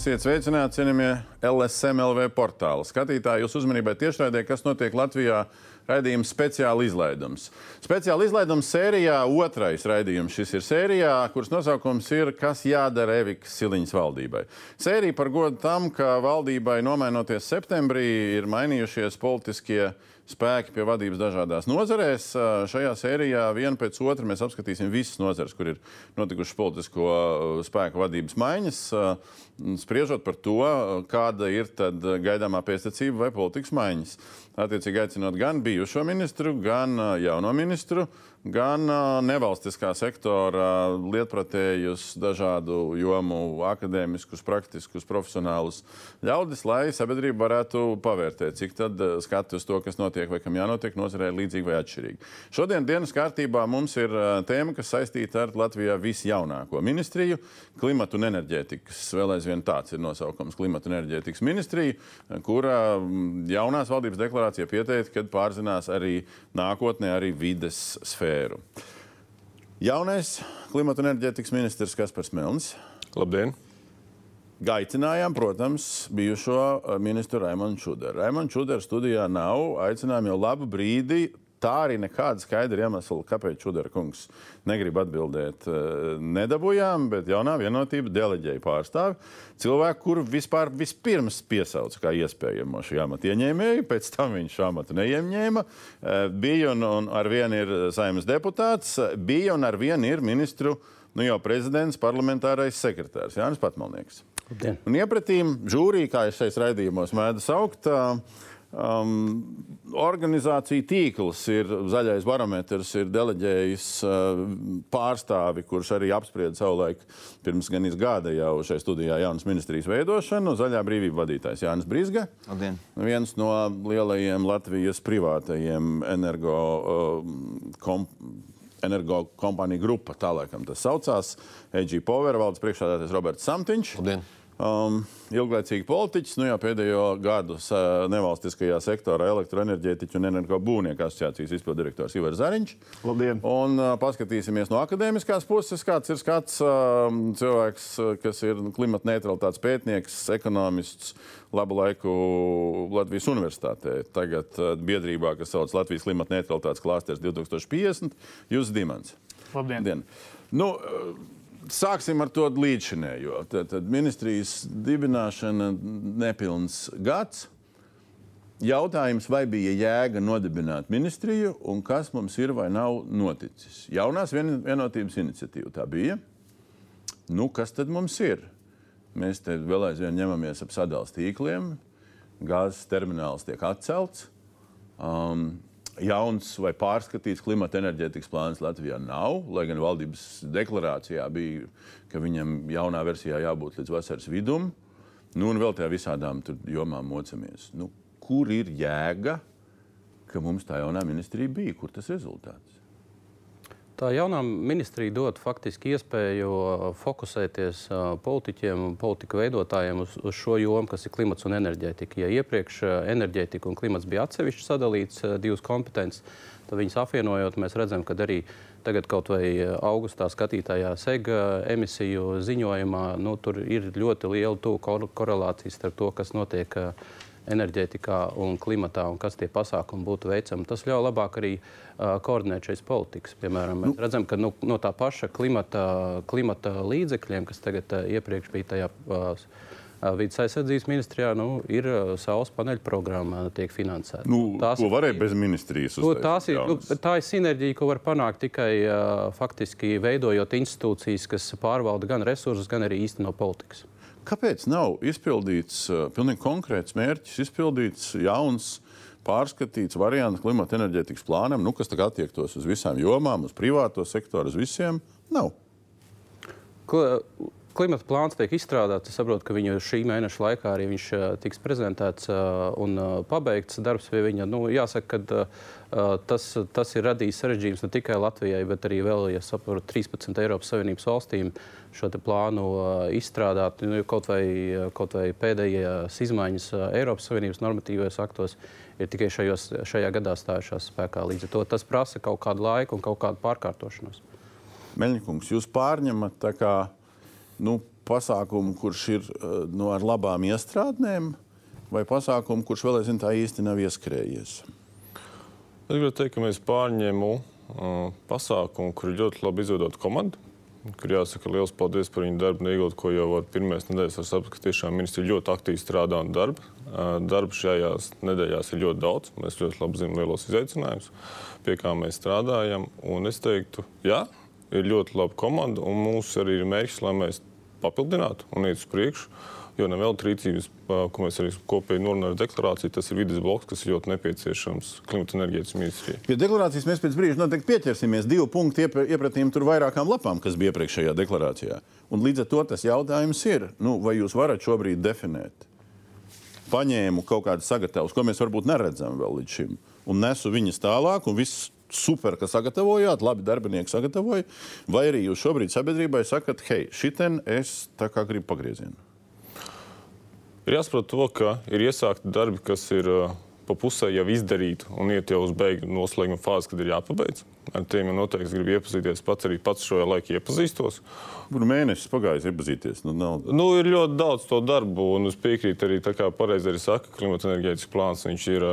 Esiet sveicināti, cienījamie LSMLV portāla skatītāji. Jūsu uzmanībai tiešraidē, kas notiek Latvijā, raidījums speciāla izlaidums. Speciāla izlaidums sērijā, otrais raidījums šis ir sērijā, kuras nosaukums ir Kas jādara Evikas Siliņas valdībai. Sērija par godu tam, ka valdībai nomainoties septembrī ir mainījušies politiskie spēki pie vadības dažādās nozarēs. Šajā sērijā viena pēc otras mēs apskatīsim visas nozares, kur ir notikušas politisko spēku vadības maiņas, spriežot par to, kāda ir gaidāmā pēctecība vai politikas maiņas. Attiecīgi aicinot gan bijušo ministru, gan jauno ministru gan nevalstiskā sektora lietpratējus, dažādu jomu akadēmiskus, praktiskus, profesionālus ļaudis, lai sabiedrība varētu pavērtēt, cik tad skati uz to, kas notiek vai kam jānotiek nozarē, līdzīgi vai atšķirīgi. Šodien dienas kārtībā mums ir tēma, kas saistīta ar Latvijā visjaunāko ministriju - klimatu un enerģētikas. Vēl aizvien tāds ir nosaukums - klimatu un enerģētikas ministrija, kura jaunās valdības deklarācija pieteica, ka pārzinās arī nākotnē arī vides sfēru sfēru. Jaunais klimata un enerģētikas ministrs Kaspars Melnis. Labdien! Gaicinājām, protams, bijušo eh, ministru Raimonu Čuderu. Raimons Čuders studijā nav. Aicinājām jau labu brīdi tā arī nekāda skaidra iemesla, kāpēc Čudara kungs negrib atbildēt, eh, nedabūjām, bet jaunā vienotība deleģēja pārstāvi. Cilvēku, kuru vispār vispirms piesauca kā iespējamo šī amata ieņēmēju, pēc tam viņš šo amatu neieņēma. Eh, bija un, un ar vienu ir saimnes deputāts, bija un ar vienu ir ministru, nu jau prezidents, parlamentārais sekretārs Jānis Patmalnieks. Un iepratīm žūrī, kā es šeit raidījumos mēdzu saukt, uh, Um, organizācija tīkls ir zaļais barometrs, ir deleģējis uh, pārstāvi, kurš arī apsprieda savulaik pirms gan gada jau šai studijā jaunas ministrijas veidošanu. Zaļā brīvība vadītājs Jānis Brīsga. Labdien. Viens no lielajiem Latvijas privātajiem energo. Uh, kom, energo kompāniju grupa, tā laikam tas saucās. EG Power valdes priekšādātais Roberts Samtiņš. Labdien um, ilglaicīgi politiķis, nu jau pēdējo gadu uh, nevalstiskajā sektorā elektroenerģētiķu un energobūvnieku asociācijas izpildirektors Ivar Zariņš. Labdien! Un uh, paskatīsimies no akadēmiskās puses, kāds ir skats uh, cilvēks, kas ir klimata neutralitātes pētnieks, ekonomists, labu laiku Latvijas universitātē. Tagad uh, biedrībā, kas sauc Latvijas klimata neutralitātes klāsters 2050, Jūs Dimants. Labdien! Dien. Nu, uh, Sāksim ar to līdzinējo. Tad, tad ministrijas dibināšana nepilns gads. Jautājums, vai bija jēga nodibināt ministriju un kas mums ir vai nav noticis? Jaunās vienotības iniciatīva tā bija. Nu, kas tad mums ir? Mēs te vēl aizvien ņemamies ap sadalījuma tīkliem, gāzes termināls tiek atcelts. Um, jauns vai pārskatīts klimata enerģētikas plāns Latvijā nav. Lai gan valdības deklarācijā bija, ka viņam jaunā versijā jābūt līdz vasaras vidum, nu, un vēl tajā visādām jomām mocamies. Nu, kur ir jēga, ka mums tā jaunā ministrija bija? Kur tas rezultāts? Tā jaunā ministrija dod faktiski iespēju uh, fokusēties uh, politiķiem un politika veidotājiem uz, uz šo jomu, kas ir klimats un enerģētika. Ja iepriekš uh, enerģētika un klimats bija atsevišķi sadalīts divas kompetences, tad viņas apvienojot, mēs redzam, ka arī tagad kaut vai augustā skatītājā SEGA emisiju ziņojumā, nu, tur ir ļoti liela korelācija starp to, kas notiek enerģētikā un klimatā un kas tie pasākumi būtu veicami. Tas ļauj labāk arī uh, koordinēt šīs politikas. Piemēram, mēs nu. redzam, ka nu, no tā paša klimata, klimata līdzekļiem, kas tagad uh, iepriekš bija tajā. Uh, Vides aizsardzības ministrijā nu, ir saules paneļa programma, tiek finansēta. Nu, tās, ko varēja bez ministrijas? Nu, tās ir, nu, tā ir sinerģija, ko var panākt tikai uh, faktiski veidojot institūcijas, kas pārvalda gan resursus, gan arī īsteno politikas. Kāpēc nav izpildīts uh, pilnīgi konkrēts mērķis, izpildīts jauns, pārskatīts variants klimata enerģētikas plānam, nu, kas attiektos uz visām jomām, uz privāto sektoru, uz visiem? Nav. Ko, klimata plāns tiek izstrādāts. Es saprotu, ka viņu šī mēneša laikā arī viņš uh, tiks prezentēts uh, un pabeigts darbs pie viņa. Nu, jāsaka, ka tas, tas ir radījis sarežģījums ne tikai Latvijai, bet arī vēl, ja saprotu, 13 Eiropas Savienības valstīm šo plānu izstrādāt. Nu, kaut, vai, kaut vai pēdējās izmaiņas Eiropas Savienības normatīvajos aktos ir tikai šajos, šajā gadā stājušās spēkā. Līdz ar to tas prasa kaut kādu laiku un kaut kādu pārkārtošanos. Meļņikungs, jūs pārņemat kā nu, pasākumu, kurš ir nu, ar labām iestrādnēm, vai pasākumu, kurš vēl aizvien tā īsti nav ieskrējies? Es gribētu teikt, ka mēs pārņēmu uh, pasākumu, kur ir ļoti labi izveidota komanda. Kur jāsaka liels paldies par viņu darbu, neiegot, ko jau var pirmās nedēļas var saprast, ka tiešām ministri ļoti aktīvi strādā un darba. Uh, darba šajās nedēļās ir ļoti daudz. Mēs ļoti labi zinām lielos izaicinājumus, pie kā mēs strādājam. Un es teiktu, jā, ir ļoti laba komanda, un mūsu arī ir mērķis, lai mēs papildinātu un iet uz priekšu. Jo nevēl rīcības, ko mēs arī kopīgi norunājam deklarāciju, tas ir vidas bloks, kas ir ļoti nepieciešams klimata enerģētikas ministrijai. Pie deklarācijas mēs pēc brīža noteikti pieķersimies. Divu punktu iepratīm tur vairākām lapām, kas bija iepriekšējā deklarācijā. Un līdz ar to tas jautājums ir, nu, vai jūs varat šobrīd definēt? Paņēmu kaut kādas sagatavas, ko mēs varbūt neredzam vēl līdz šim, un nesu viņas tālāk, un viss super, ka sagatavojāt, labi darbinieki sagatavoja, vai arī jūs šobrīd sabiedrībai sakat, hei, šitien es tā kā gribu pagriezienu? Ir jāsaprot to, ka ir iesākti darbi, kas ir uh, pa pusē jau izdarīti un iet jau uz beigu noslēguma fāzi, kad ir jāpabeidz. Ar tiem jau noteikti gribu iepazīties. Pats arī pats šo laiku iepazīstos. Kur mēnesis pagājis iepazīties? Nu, nav... nu, ir ļoti daudz to darbu, un es piekrītu arī, kā pareizi arī saka, klimata enerģētikas plāns. Viņš ir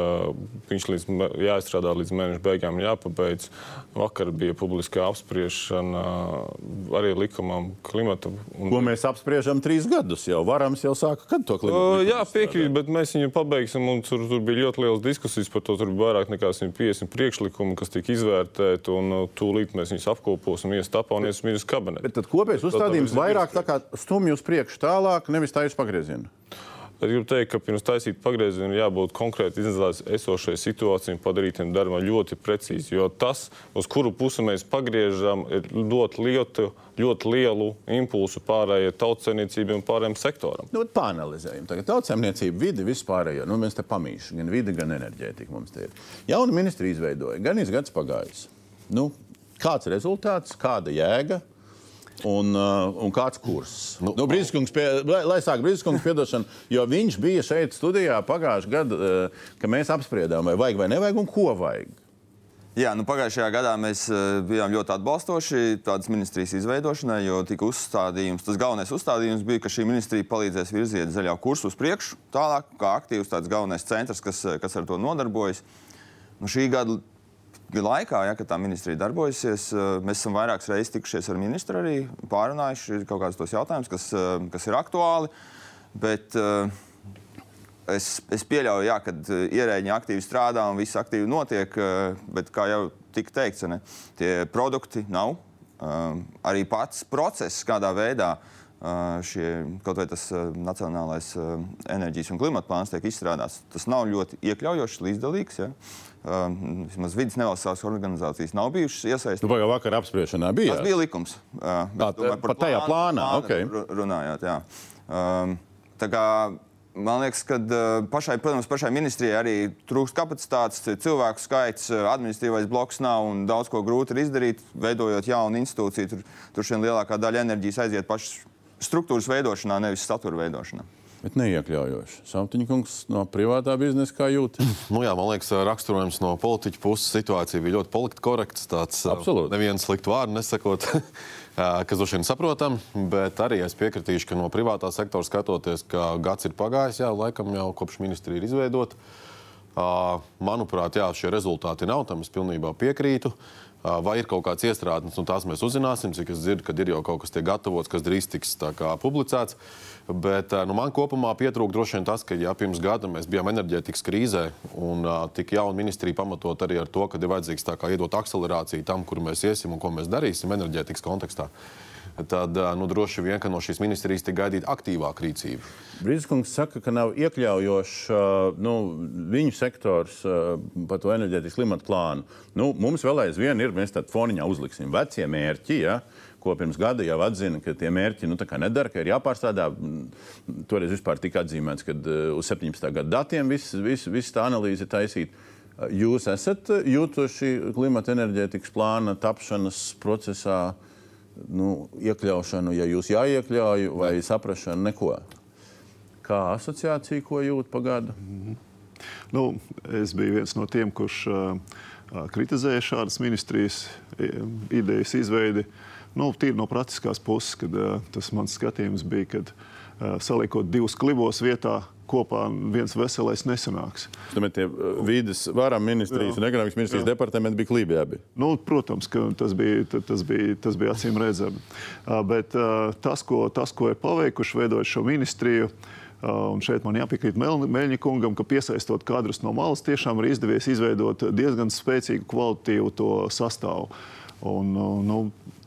viņš līdz, jāizstrādā līdz mēneša beigām, jāpabeidz. Vakar bija publiskā apspriešana arī likumam klimata. Un... Ko mēs apspriežam trīs gadus jau? Varams jau sāka, kad to klimatu? Uh, jā, piekrītu, bet mēs viņu pabeigsim, un tur, tur bija ļoti liels diskusijas par to. Tur bija vairāk nekā 150 priekšlikumu, kas tika izvērtēti budžetu, un uh, tūlīt mēs viņus apkoposim, iestapā un iesim uz kabinetu. Bet tad kopējais uzstādījums vairāk stumj uz priekšu tālāk, nevis tā uz pagriezienu. Es gribu teikt, ka pirms taisīt pagriezienu jābūt konkrēti izanalizētai esošajai situācijai un padarītiem darbam ļoti precīzi. Jo tas, uz kuru pusi mēs pagriežam, ir ļoti lielu, ļoti lielu impulsu pārējai tautsēmniecībai un pārējiem sektoram. Nu, Pāanalizējam. Tagad tautsēmniecība, vide, vispārējo. Nu, mēs te pamīšam gan vide, gan enerģētika mums te ir. Jauna ministra izveidoja, gan izgads pagājis. Nu, kāds rezultāts, kāda jēga? Un, uh, un kāds kurs? Nu, nu, Brīskungs, pie, lai, lai sāk Brīskungs piedošanu, jo viņš bija šeit studijā pagājušajā gadā, uh, kad mēs apspriedām, vai vajag vai nevajag un ko vajag. Jā, nu pagājušajā gadā mēs uh, bijām ļoti atbalstoši tādas ministrijas izveidošanai, jo tika uzstādījums, tas galvenais uzstādījums bija, ka šī ministrija palīdzēs virzīt zaļā kursu uz priekšu, tālāk kā aktīvs tāds galvenais centrs, kas, kas ar to nodarbojas. Nu, šī gada laikā, ja, kad tā ministrija darbojasies, eh, mēs esam vairākas reizes tikušies ar ministru arī pārunājuši kaut kādus tos jautājumus, kas, eh, kas ir aktuāli. Bet, uh, es, es pieļauju, jā, ka ierēģi aktīvi strādā un viss aktīvi notiek, bet, kā jau tika teikts, ne, tie produkti nav. Arī pats process, kādā veidā šie, kaut vai tas Nacionālais enerģijas un klimata plāns tiek izstrādāts, tas nav ļoti iekļaujošs, līdzdalīgs. Ja? Vismaz vidas nevalstiskās organizācijas nav bijušas iesaistītas. Nu, jau vakar apspriešanā bija. Tas bija likums. Tā, domāju, par tajā plānā, plānā okay. runājot. Jā. Tā kā Man liekas, ka pašai, protams, pašai ministrijai arī trūkst kapacitātes, cilvēku skaits, administratīvais bloks nav un daudz ko grūti ir izdarīt. Veidojot jaunu institūciju, tur, tur šiem lielākā daļa enerģijas aiziet pašas struktūras veidošanā, nevis satura veidošanā bet neiekļaujoši. Samtiņkungs no privātā biznesa kā jūtas? Nu, jā, man liekas, raksturojums no politiķa puses situācija bija ļoti politikorekts. Tāds Absolūti. nevienu sliktu vārdu nesakot, kas droši vien saprotam, bet arī es piekritīšu, ka no privātā sektora skatoties, ka gads ir pagājis, jā, laikam jau kopš ministrija ir izveidota. Manuprāt, jā, šie rezultāti nav, tam es pilnībā piekrītu. Vai ir kaut kāds iestrādājums, un tās mēs uzzināsim, cik es dzirdu, kad ir jau kaut kas tiek gatavots, kas drīz tiks kā, publicēts. Bet nu, man kopumā pietrūka droši vien tas, ka ja pirms gada mēs bijām enerģētikas krīzē un tik jauna ministrija pamatot arī ar to, ka ir vajadzīgs iedot akcelerāciju tam, kur mēs iesim un ko mēs darīsim enerģētikas kontekstā. Tad nu, droši vien, no šīs ministrijas tiek gaidīta aktīvāka rīcība. Brīskungs saka, ka nav iekļaujošs nu, viņu sektors par to enerģētikas klimata plānu. Nu, mums vēl aizvien ir, mēs tādu foniņā uzliksim vecie mērķi. Ja? ko pirms gada jau atzina, ka tie mērķi nu, nedara, ka ir jāpārstrādā. Toreiz vispār tika atzīmēts, ka uz 17. gada datiem viss vis, vis tā analīze ir taisīta. Jūs esat jutuši klimata enerģētikas plāna tapšanas procesā nu, iekļaušanu, ja jūs jāiekļauj, vai saprašanu, neko. Kā asociācija, ko jūt pagādu? Mm -hmm. nu, es biju viens no tiem, kurš uh, kritizēja šādas ministrijas idejas izveidi. Uh, Nu, tīri no praktiskās puses, kad uh, tas mans skatījums bija, kad uh, saliekot divus klibos vietā, kopā viens veselais nesanāks. Tomēr tie vidas varam ministrijas Jā. un ekonomikas ministrijas Jā. departamenti bija klībi abi. Nu, protams, ka tas bija, tas bija, tas bija acīm redzami. Bet tas ko, tas, ko ir paveikuši, veidojot šo ministriju, Un šeit man jāpiekrīt Meļņa kungam, ka piesaistot kadrus no malas, tiešām ir izdevies izveidot diezgan spēcīgu kvalitatīvu to sastāvu. Un, nu,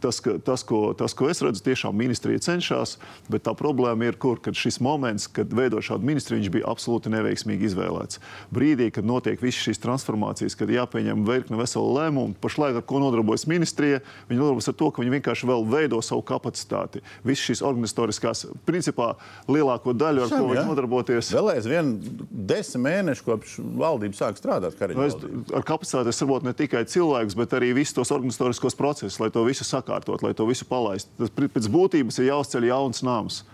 tas, ka, tas, ko, tas, ko es redzu, tiešām ministrija cenšas, bet tā problēma ir, kur šis moments, kad veido šādu ministriju, viņš bija absolūti neveiksmīgi izvēlēts. Brīdī, kad notiek visas šīs transformācijas, kad jāpieņem virkne veselu lēmumu, pašlaik ar ko nodarbojas ministrija, viņi nodarbojas ar to, ka viņi vienkārši vēl veido savu kapacitāti. Visas šīs organizatoriskās, principā lielāko daļu, ar Šam, ko viņi nodarboties. Vēl aizvien desmit mēneši kopš valdība sāk strādāt. Nu, es, ar kapacitāti es saprotu ne tikai cilvēkus, bet arī visus tos organizatoriskos procesus, lai to visu saka sakārtot, lai to visu palaistu. Tas pēc būtības ir jāuzceļ jauns nams.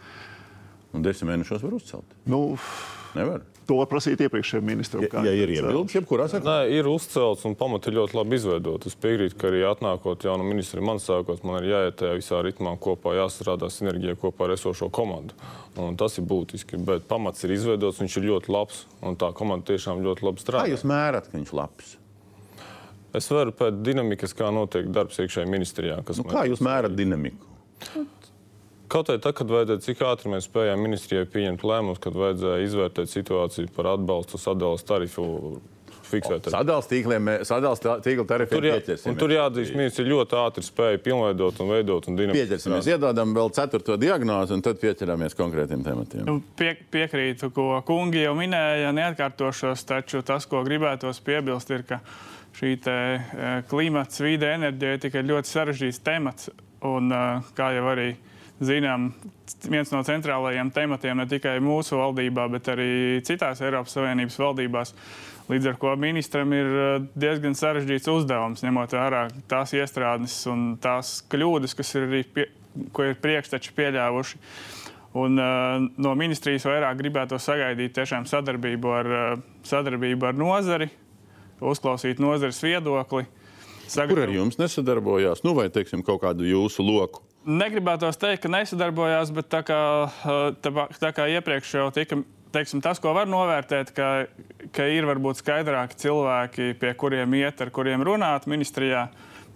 Un desmit mēnešos var uzcelt? Nu, Nevar. To var prasīt iepriekšējiem ministram. Ja, ja ir iebildes, jebkurā sektorā? Nē, ir uzcelts un pamati ļoti labi izveidot. Es piekrītu, ka arī atnākot jaunu ministru, man sākot, man ir jāiet tajā visā ritmā kopā, jāstrādā sinerģijā kopā ar esošo komandu. Un tas ir būtiski, bet pamats ir izveidots, viņš ir ļoti labs un tā komanda tiešām ļoti labi strādā. Kā jūs mērat, ka viņš ir labs? Es varu pēc dinamikas, kā notiek darbs iekšējā ministrijā. Nu, kā jūs mērat dinamiku? Kaut arī tad, kad vajadzēja, cik ātri mēs spējām ministrijai pieņemt lēmumus, kad vajadzēja izvērtēt situāciju par atbalstu sadales tarifu fiksēt. Sadalījuma tīkliem, sadalījuma tīkla tarifiem tur, jā, pieķersimies. Tur jāatzīst, ministrs ir ļoti ātri spēja pilnveidot un veidot un dinamizēt. Pieķersimies, iedodam vēl ceturto diagnozi un tad pieķeramies konkrētiem tematiem. Nu, pie, piekrītu, ko kungi jau minēja, neatkārtošos, taču tas, ko gribētos piebilst, ir, ka šī e, klimats, vide, enerģētika ir ļoti sarežģīts temats. Un, e, kā jau arī zinām, viens no centrālajiem tematiem ne tikai mūsu valdībā, bet arī citās Eiropas Savienības valdībās. Līdz ar to ministram ir e, diezgan sarežģīts uzdevums, ņemot vērā tās iestrādes un tās kļūdas, kas ir arī pie, ir priekšteči pieļāvuši. Un, uh, no ministrijas vairāk gribētu sagaidīt sadarbību ar, uh, sadarbību ar nozari, uzklausīt nozares viedokli. Sagatavo... Kur ar jums nesadarbojās? Nu, vai teiksim, kaut kādu jūsu loku? Negribētos teikt, ka nesadarbojās, bet tā kā, tā, tā kā iepriekš jau tika. Teiksim, tas, ko var novērtēt, ka, ka ir varbūt skaidrāki cilvēki, pie kuriem iet, ar kuriem runāt ministrijā,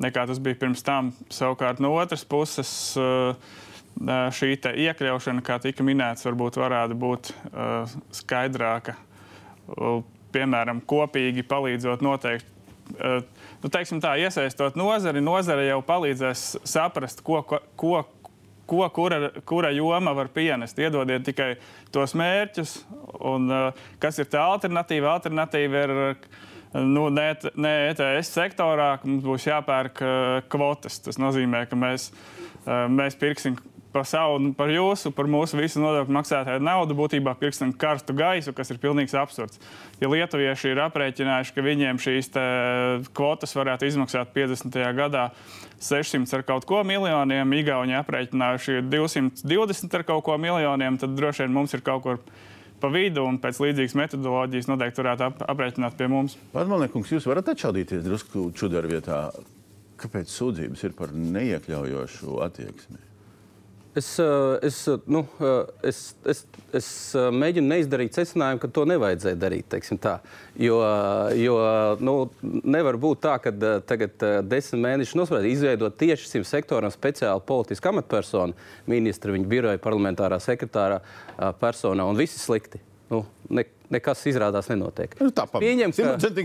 nekā tas bija pirms tam. Savukārt, no otras puses, šī iekļaušana, kā tika minēts, varbūt varētu būt skaidrāka piemēram, kopīgi palīdzot noteikt. Uh, nu, teiksim tā, iesaistot nozari, nozare jau palīdzēs saprast, ko, ko, ko kura, kura joma var pienest. Iedodiet tikai tos mērķus, un uh, kas ir tā alternatīva. Alternatīva ir nu, ne, ne ETS sektorā, mums būs jāpērk kvotas. Tas nozīmē, ka mēs, mēs pirksim par savu, par jūsu, par mūsu visu nodokļu maksātāju naudu būtībā pirkstam karstu gaisu, kas ir pilnīgs absurds. Ja lietuvieši ir aprēķinājuši, ka viņiem šīs kvotas varētu izmaksāt 50. gadā 600 ar kaut ko miljoniem, Igauni aprēķinājuši 220 ar kaut ko miljoniem, tad droši vien mums ir kaut kur pa vidu un pēc līdzīgas metodoloģijas noteikti varētu ap, aprēķināt pie mums. Pārmalniekungs, jūs varat atšaudīties drusku čudaru vietā. Kāpēc sūdzības ir par neiekļaujošu attieksmi? Es, eh, es, eh, nu, eh, es, es, es mēģinu neizdarīt secinājumu, ka to nevajadzēja darīt. Jo, jo nu, nevar būt tā, ka tagad desmit mēnešus nosprāstīt, izveidot tieši šim sektoram speciālu politisku amatpersonu, ministra, viņa biroja, parlamentārā sekretārā personā, un viss ir slikti. Nu, ne, nekas izrādās nenotiek. Nu, tā pieņem,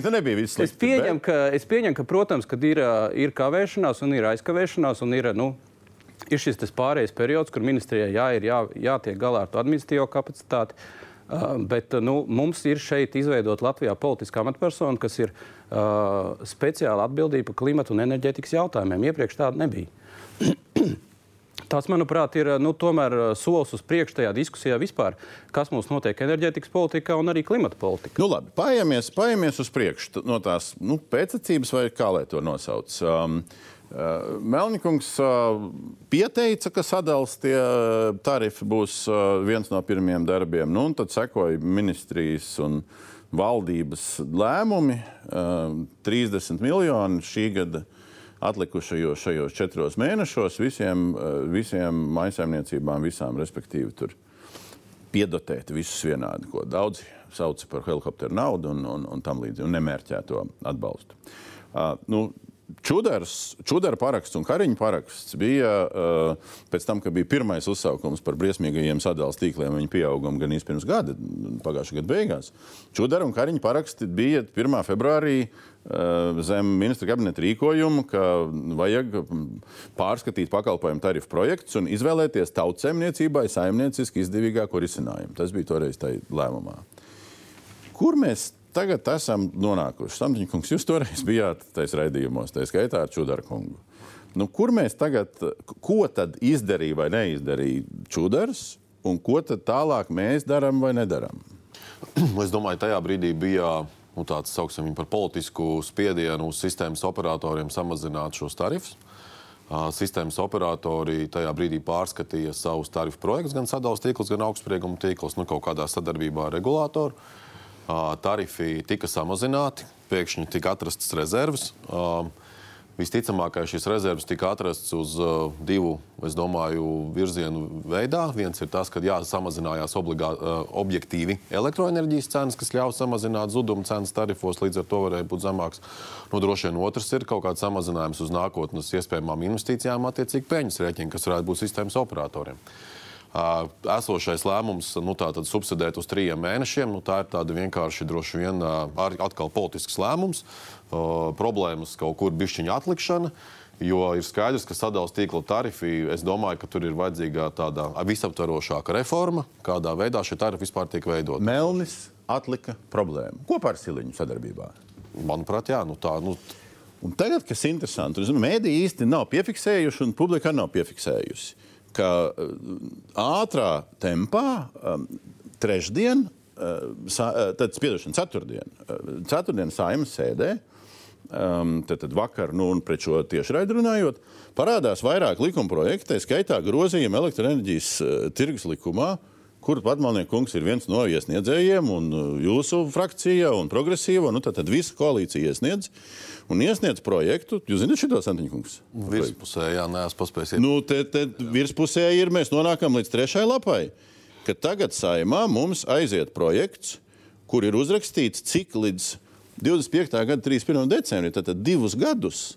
ka nebija slikti. Es pieņemu, bet... ka, es pieņemu, ka, protams, kad ir, ir kavēšanās un ir aizkavēšanās un ir. Nu, ir šis pārējais periods, kur ministrijai jā, ir jā, jātiek galā ar to administratīvo kapacitāti. Uh, bet uh, nu, mums ir šeit izveidota Latvijā politiskā amatpersona, kas ir uh, speciāli atbildīga par klimatu un enerģētikas jautājumiem. Iepriekš tāda nebija. Tas, manuprāt, ir nu, tomēr uh, solis uz priekšu tajā diskusijā vispār, kas mums notiek enerģētikas politikā un arī klimata politikā. Nu, labi, paiemies, paiemies uz priekšu no tās nu, pēcacības, vai kā lai to nosauc. Um, Uh, Melnikungs uh, pieteica, ka sadalījums tie uh, tarifi būs viens no pirmajiem darbiem. Nu, tad sekoja ministrijas un valdības lēmumi. 30 miljoni šī gada atlikušajos šajos četros mēnešos visiem, visiem maisaimniecībām, visām respektīvi tur piedotēt visus vienādi, ko daudzi sauc par helikopteru naudu un, un, un tam līdzīgi, un nemērķēto atbalstu. Uh, nu, Čudars, Čudara paraksts un Kariņa paraksts bija uh, pēc tam, kad bija pirmais uzsaukums par briesmīgajiem sadalījuma tīkliem, viņa pieauguma gan pirms gada, pagājušā gada beigās. Čudara un Kariņa paraksti bija 1. februārī uh, zem ministra kabineta rīkojumu, ka vajag pārskatīt pakalpojumu tarifu projektus un izvēlēties tautsēmniecībai saimnieciski izdevīgāko risinājumu. Tas bija toreiz tajā lēmumā. Kur mēs tagad esam nonākuši? Samtiņkungs, jūs toreiz bijāt tajos raidījumos, tā skaitā ar Čudarkungu. Nu, kur mēs tagad, ko tad izdarīja vai neizdarīja Čudars, un ko tad tālāk mēs darām vai nedarām? Es domāju, tajā brīdī bija nu, tāds, sauksim, par politisku spiedienu uz sistēmas operatoriem samazināt šos tarifus. Sistēmas operatori tajā brīdī pārskatīja savus tarifu projektus, gan sadalījuma tīklus, gan augstsprieguma tīklus, nu, kaut kādā sadarbībā ar regulātoru tarifi tika samazināti, pēkšņi tika atrastas rezerves. Visticamāk, šīs rezerves tika atrastas uz uh, divu, es domāju, virzienu veidā. Viens ir tas, ka jā, samazinājās obligā, uh, objektīvi elektroenerģijas cenas, kas ļauj samazināt zudumu cenas tarifos, līdz ar to varēja būt zemāks. Nu, droši vien otrs ir kaut kāds samazinājums uz nākotnes iespējamām investīcijām, attiecīgi peļņas rēķini, kas varētu būt sistēmas operatoriem. Uh, esošais lēmums nu, subsidēt uz trījiem mēnešiem. Nu, tā ir vienkārši droši vien atkal politisks lēmums, problēmas kaut kur bišķiņa atlikšana. Jo ir skaidrs, ka sadalījuma tīkla tarifi, es domāju, ka tur ir vajadzīga tāda visaptvarošāka reforma, kādā veidā šie tarifi vispār tiek veidoti. Melnis atlika problēmu kopā ar Siliņu sadarbībā. Manuprāt, jā, nu tā. Nu... Un tagad, kas ir interesanti, ir, ka mēdī īsti nav piefiksējuši un publika nav piefiksējusi ka uh, ātrā tempā um, trešdien, uh, tad, spiedošana, ceturtdien, ceturtdien saimnes sēdē, um, tad, tad vakar, nu, un pret šo tiešraidi runājot, parādās vairāk likuma projektu, tā skaitā grozījumi elektroenerģijas tirgus likumā, uh, kur Patmalnieks kungs ir viens no iesniedzējiem, un jūsu frakcija un progresīva. Nu, tad, tad visa koalīcija iesniedz. Un iesniedz projektu. Jūs zināt, šo Santiņkungs? Virspusē, jā, neesmu paspējis. Nu, te, te virspusē ir, mēs nonākam līdz trešajai lapai. Ka tagad saimā mums aiziet projekts, kur ir uzrakstīts, cik līdz 25. gada 31. decembrim, tātad divus gadus,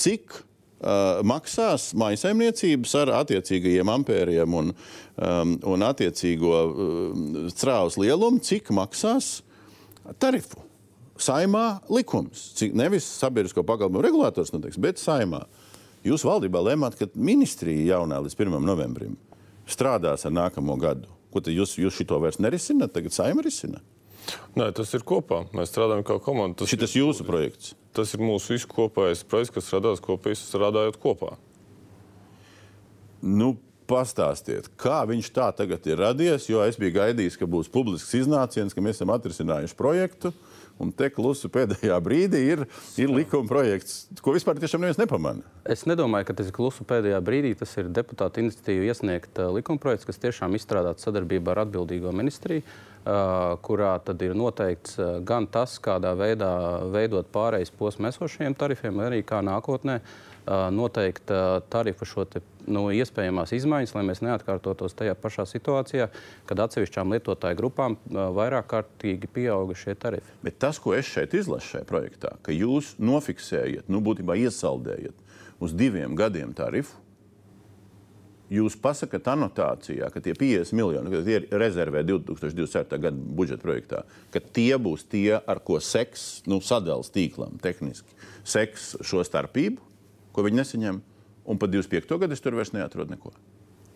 cik uh, maksās maisaimniecības ar attiecīgajiem ampēriem un, um, un attiecīgo uh, strāvas lielumu, cik maksās tarifu. Saimā likums, cik nevis sabiedrisko pakalpojumu regulators noteiks, bet saimā. Jūs valdībā lēmāt, ka ministrija jaunā līdz 1. novembrim strādās ar nākamo gadu. Ko tad jūs, jūs šito vairs nerisināt, tagad saima risina? Nē, tas ir kopā. Mēs strādājam kā komanda. Tas ir jūsu projekts. Tas ir mūsu visu kopējais projekts, kas radās kopīgi strādājot kopā. Nu, pastāstiet, kā viņš tā tagad ir radies, jo es biju gaidījis, ka būs publisks iznāciens, ka mēs esam atrisinājuši projektu. Un te klusu pēdējā brīdī ir, ir likuma projekts, ko vispār tiešām neviens nepamana. Es nedomāju, ka tas ir klusu pēdējā brīdī. Tas ir deputāta iniciatīva iesniegt uh, likuma projekts, kas tiešām izstrādāts sadarbībā ar atbildīgo ministriju. Uh, kurā tad ir noteikts uh, gan tas, kādā veidā veidot pārejas posmu esošajiem tarifiem, arī kā nākotnē uh, noteikt tarifu šo te, nu, iespējamās izmaiņas, lai mēs neatkārtotos tajā pašā situācijā, kad atsevišķām lietotāju grupām vairāk kārtīgi pieauga šie tarifi. Bet tas, ko es šeit izlasu šajā projektā, ka jūs nofiksējat, nu, būtībā iesaldējat uz diviem gadiem tarifu, jūs pasakāt anotācijā, ka tie 50 miljoni, kas ir rezervē 2024. gada budžeta projektā, ka tie būs tie, ar ko seks, nu, sadalījums tīklam tehniski, seks šo starpību, ko viņi nesaņem, un pat 25. gadu es tur vairs neatrodu neko.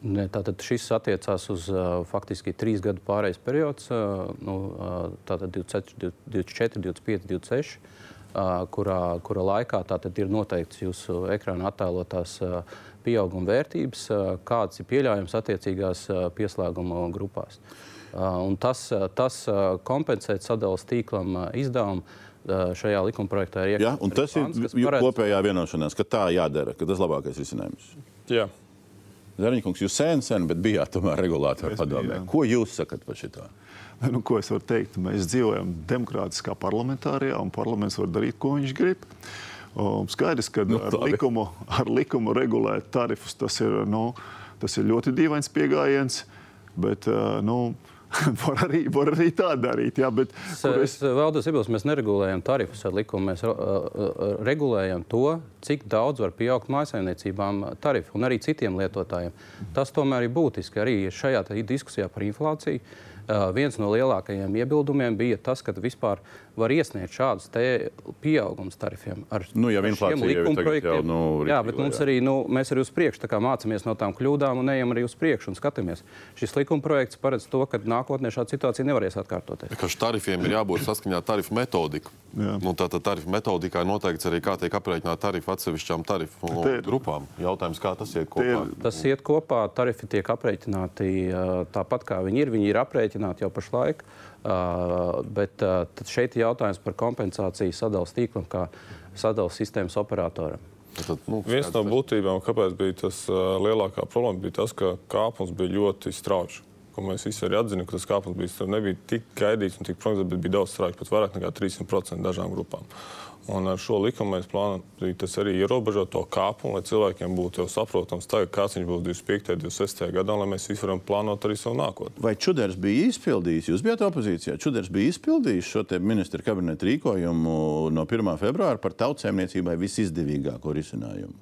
Ne, tātad šis attiecās uz uh, faktiski trīs gadu pārejas periods, uh, nu, uh, tātad 24, 24, 25, 26, uh, kurā, kura laikā tātad ir noteikts jūsu ekrāna attēlotās pieauguma vērtības, kādas ir pieļaujams attiecīgās pieslēguma grupās. Un tas, tas kompensēt sadalījuma tīklam izdevumu. Šajā likumprojektā ir iekļauts. Ja, tas pants, ir paredz... kopējā vienošanās, ka tā jādara, ka tas ir labākais risinājums. Jā. Zariņkungs, jūs sen, sen, bet bijāt tomēr regulātori padomē. Ko jūs sakat par šo? Nu, ko es varu teikt? Mēs dzīvojam demokrātiskā parlamentārijā, un parlaments var darīt, ko viņš grib. Um, skaidrs, ka nu, ar, likumu, ar likumu regulēt tarifus tas ir, nu, tas ir ļoti dīvains pieejams. Bet, uh, nu, var arī, var arī tā darīt. Jā, bet, es, es vēlos iebilst, mēs neregulējam tarifus ar likumu. Mēs uh, regulējam to, cik daudz var pieaugt mājsaimniecībām tarifu un arī citiem lietotājiem. Tas tomēr ir būtiski arī šajā diskusijā par inflāciju. Uh, viens no lielākajiem iebildumiem bija tas, ka vispār var iesniegt šādus pieaugumus tarifiem ar nu, jau šiem likumprojektiem. Nu, jā, bet mums jā. arī, nu, mēs arī uz priekšu mācāmies no tām kļūdām un ejam arī uz priekšu un skatāmies. Šis likumprojekts paredz to, ka nākotnē šāda situācija nevarēs atkārtoties. Ka tarifiem ir jābūt saskaņā ar tarifu metodiku. Nu, Tātad tarifu metodikā ir noteikts arī, kā tiek aprēķināta tarifa atsevišķām tarifu nu, grupām. Jautājums, kā tas iet kopā? Tas iet kopā, tarifi tiek aprēķināti tāpat, kā viņi ir. Viņi ir aprēķināti aprēķināti jau pašlaik. Uh, bet uh, šeit ir jautājums par kompensāciju sadalījuma tīklam, kā sadalījuma sistēmas operatoram. Tad, nu, Viens no būtībām, kāpēc bija tas uh, lielākā problēma, bija tas, ka kāpums bija ļoti strauji. Mēs visi arī atzinām, ka tas kāpums bija, nebija tik gaidīts un tik prognozēts, bet bija daudz strauji, pat vairāk nekā 300% dažām grupām. Un ar šo likumu mēs plānojam tas arī ierobežot to kāpumu, lai cilvēkiem būtu jau saprotams, tagad, kāds viņš būs 25. un 26. gadā, lai mēs visi varam plānot arī savu nākotni. Vai Čuders bija izpildījis, jūs bijat opozīcijā, Čuders bija izpildījis šo ministra kabineta rīkojumu no 1. februāra par tautsēmniecībai visizdevīgāko risinājumu?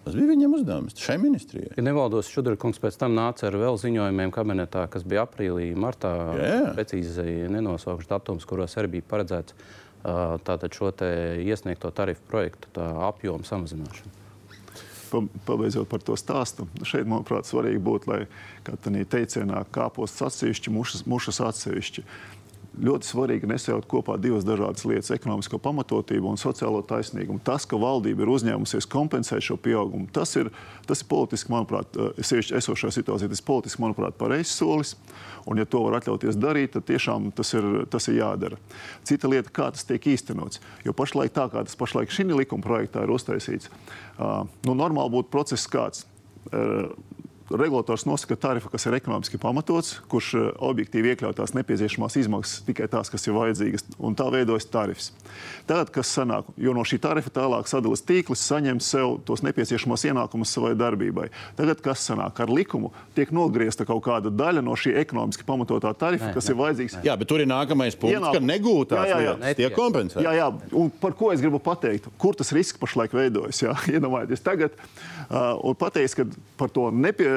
Tas bija viņam uzdevums šai ministrijai. Ja nevaldos, Šudrakungs pēc tam nāca ar vēl ziņojumiem kabinetā, kas bija aprīlī, martā. Jā. Precīzi nenosaukšu datums, kuros arī bija paredzēts tātad šo iesniegto tarifu projektu apjomu samazināšanu. Pabeidzot par to stāstu, šeit, manuprāt, svarīgi būtu, lai kā tādā teicienā kāpostas atsevišķi, mušas, mušas atsevišķi ļoti svarīgi nesaukt kopā divas dažādas lietas - ekonomisko pamatotību un sociālo taisnīgumu. Tas, ka valdība ir uzņēmusies kompensēt šo pieaugumu, tas ir, tas ir politiski, manuprāt, sevišķi esošajā situācijā, tas ir politiski, manuprāt, pareizs solis. Un, ja to var atļauties darīt, tad tiešām tas ir, tas ir jādara. Cita lieta, kā tas tiek īstenots. Jo pašlaik tā, kā tas pašlaik šī likuma projektā ir uztaisīts, uh, nu, normāli būtu process kāds. Uh, regulators nosaka tarifu, kas ir ekonomiski pamatots, kurš eh, objektīvi iekļauj tās nepieciešamās izmaksas, tikai tās, kas ir vajadzīgas, un tā veidojas tarifs. Tagad, kas sanāk, jo no šī tarifa tālāk sadalās tīkls, saņem sev tos nepieciešamos ienākumus savai darbībai. Tagad, kas sanāk, ar likumu tiek nogriezta kaut kāda daļa no šī ekonomiski pamatotā tarifa, ne, kas ne. ir vajadzīgs. Jā, bet tur ir nākamais punkts, Ienāk... ka negūtās jā, jā, jā. lietas tiek kompensētas. Jā, jā, un par ko es gribu pateikt? Kur tas risks pašlaik veidojas? Iedomājieties tagad uh, un pateikt, ka par to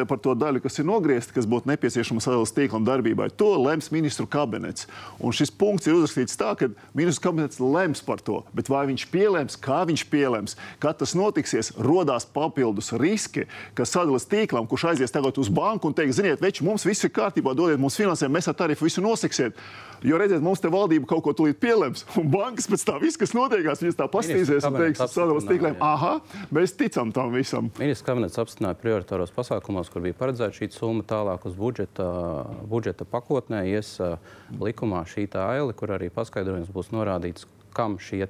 nepie par to daļu, kas ir nogriezta, kas būtu nepieciešama sadalījuma tīklam darbībai. To lems ministru kabinets. Un šis punkts ir uzrakstīts tā, ka ministru kabinets lems par to. Bet vai viņš pielems, kā viņš pielems, kad tas notiksies, rodās papildus riski, ka sadalījuma tīklam, kurš aizies tagad uz banku un teiks, ziniet, veči, mums viss ir kārtībā, dodiet mums finansējumu, mēs ar tarifu visu nosiksiet. Jo redziet, mums te valdība kaut ko tūlīt pielems, un bankas pēc tā viss, kas notiekās, viņas tā pastīsies un teiks, sadalījuma tīkliem, aha, mēs ticam tam visam. Ministrs kabinets apstiprināja prioritāros pasākumos, kur bija paredzēta šī summa tālāk uz budžeta, budžeta pakotnē, ies likumā šī tā aile, kur arī paskaidrojums būs norādīts, kam šie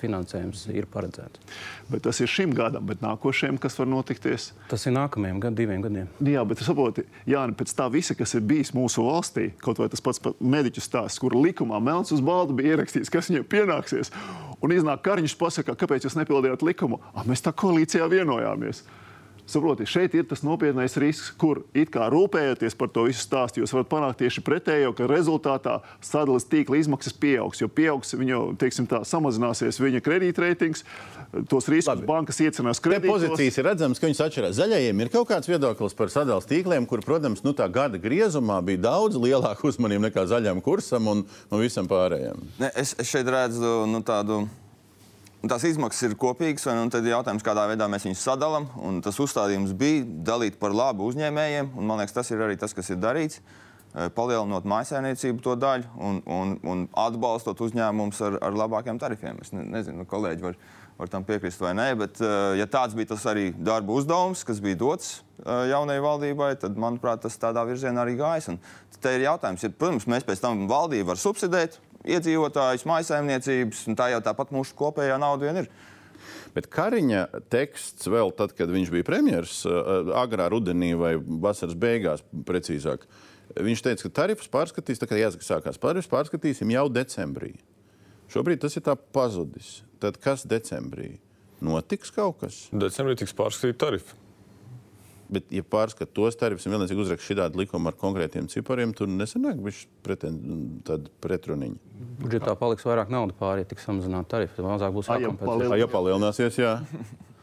finansējums ir paredzēts. Bet tas ir šim gadam, bet nākošajam, kas var notikties? Tas ir nākamajam gad, diviem gadiem. Jā, bet saproti, Jāni, pēc tā visa, kas ir bijis mūsu valstī, kaut vai tas pats mediķu stāsts, kur likumā melns uz baltu bija ierakstīts, kas viņiem pienāksies, un iznāk Kariņš pasakā, kāpēc jūs nepildījāt likumu? Ah, mēs tā koalīcijā vienojāmies. Saprotiet, šeit ir tas nopietnais risks, kur it kā rūpējoties par to visu stāstu, jūs varat panākt tieši pretējo, ka rezultātā sadalījuma tīkla izmaksas pieaugs. Jo pieaugs viņu, teiksim, tā, samazināsies viņa kredītreitings, tos riskus Labi. bankas iecenās kredītos. Pozīcijas ir redzamas, ka viņas atšķirās. Zaļajiem ir kaut kāds viedoklis par sadalījuma tīkliem, kur, protams, nu, tā gada griezumā bija daudz lielāka uzmanība nekā zaļajam kursam un, un visam pārējiem. Ne, es, es šeit redzu nu, tādu tās izmaksas ir kopīgas, un tad ir jautājums, kādā veidā mēs viņus sadalām. Tas uzstādījums bija dalīt par labu uzņēmējiem, un man liekas, tas ir arī tas, kas ir darīts. Eh, palielinot mājsaimniecību to daļu un, un, un atbalstot uzņēmumus ar, ar labākiem tarifiem. Es ne, nezinu, kolēģi var, var tam piekrist vai nē, bet eh, ja tāds bija tas arī darba uzdevums, kas bija dots eh, jaunajai valdībai, tad, manuprāt, tas tādā virzienā arī gājas. Un te ir jautājums, ja, protams, mēs pēc tam valdību var subsidēt, iedzīvotājus, maisaimniecības, un tā jau tāpat mūsu kopējā nauda vien ir. Bet Kariņa teksts vēl tad, kad viņš bija premjerministrs, agrā rudenī vai vasaras beigās, precīzāk, viņš teica, ka tarifus pārskatīs, tā kā jāsaka, sākās tarifus pārskatīsim jau decembrī. Šobrīd tas ir tā pazudis. Tad kas decembrī? Notiks kaut kas? Decembrī tiks pārskatīti tarifi. Bet, ja pārskata tos tarifus un vienlaicīgi uzraksta šādu likumu ar konkrētiem cipariem, tad nesanāk tāda pretruniņa. Budžetā paliks vairāk naudas pāri, ja tiks samazināta tarifa. Tad mazāk būs jākompensē. Ja palielināsies, jā.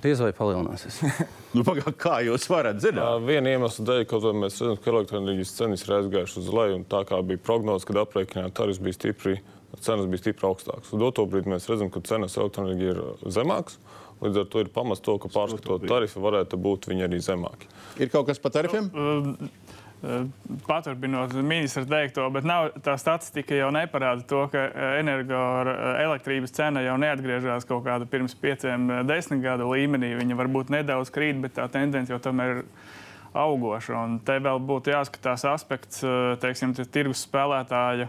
Diez vai palielināsies. nu, pagā, kā jūs varat zināt? Viena iemesla dēļ, ka mēs redzam, ka elektroenerģijas cenas ir aizgājušas uz leju. Tā kā bija prognoze, kad aprēķinājā tarifs bija stipri, cenas bija stipri augstākas. Uz doto brīdi mēs redzam, ka cenas elektroenerģija ir zemākas. Līdz ar to ir pamats to, ka pārskatot tarifu varētu būt viņi arī zemāki. Ir kaut kas par tarifiem? Paturpinot ministra teikto, bet nav, tā statistika jau neparāda to, ka energoelektrības cena jau neatgriežas kaut kāda pirms pieciem, desmit gadu līmenī. Viņa varbūt nedaudz krīt, bet tā tendence jau tomēr ir augoša. Un te vēl būtu jāskatās aspekts, teiksim, tirgus spēlētāju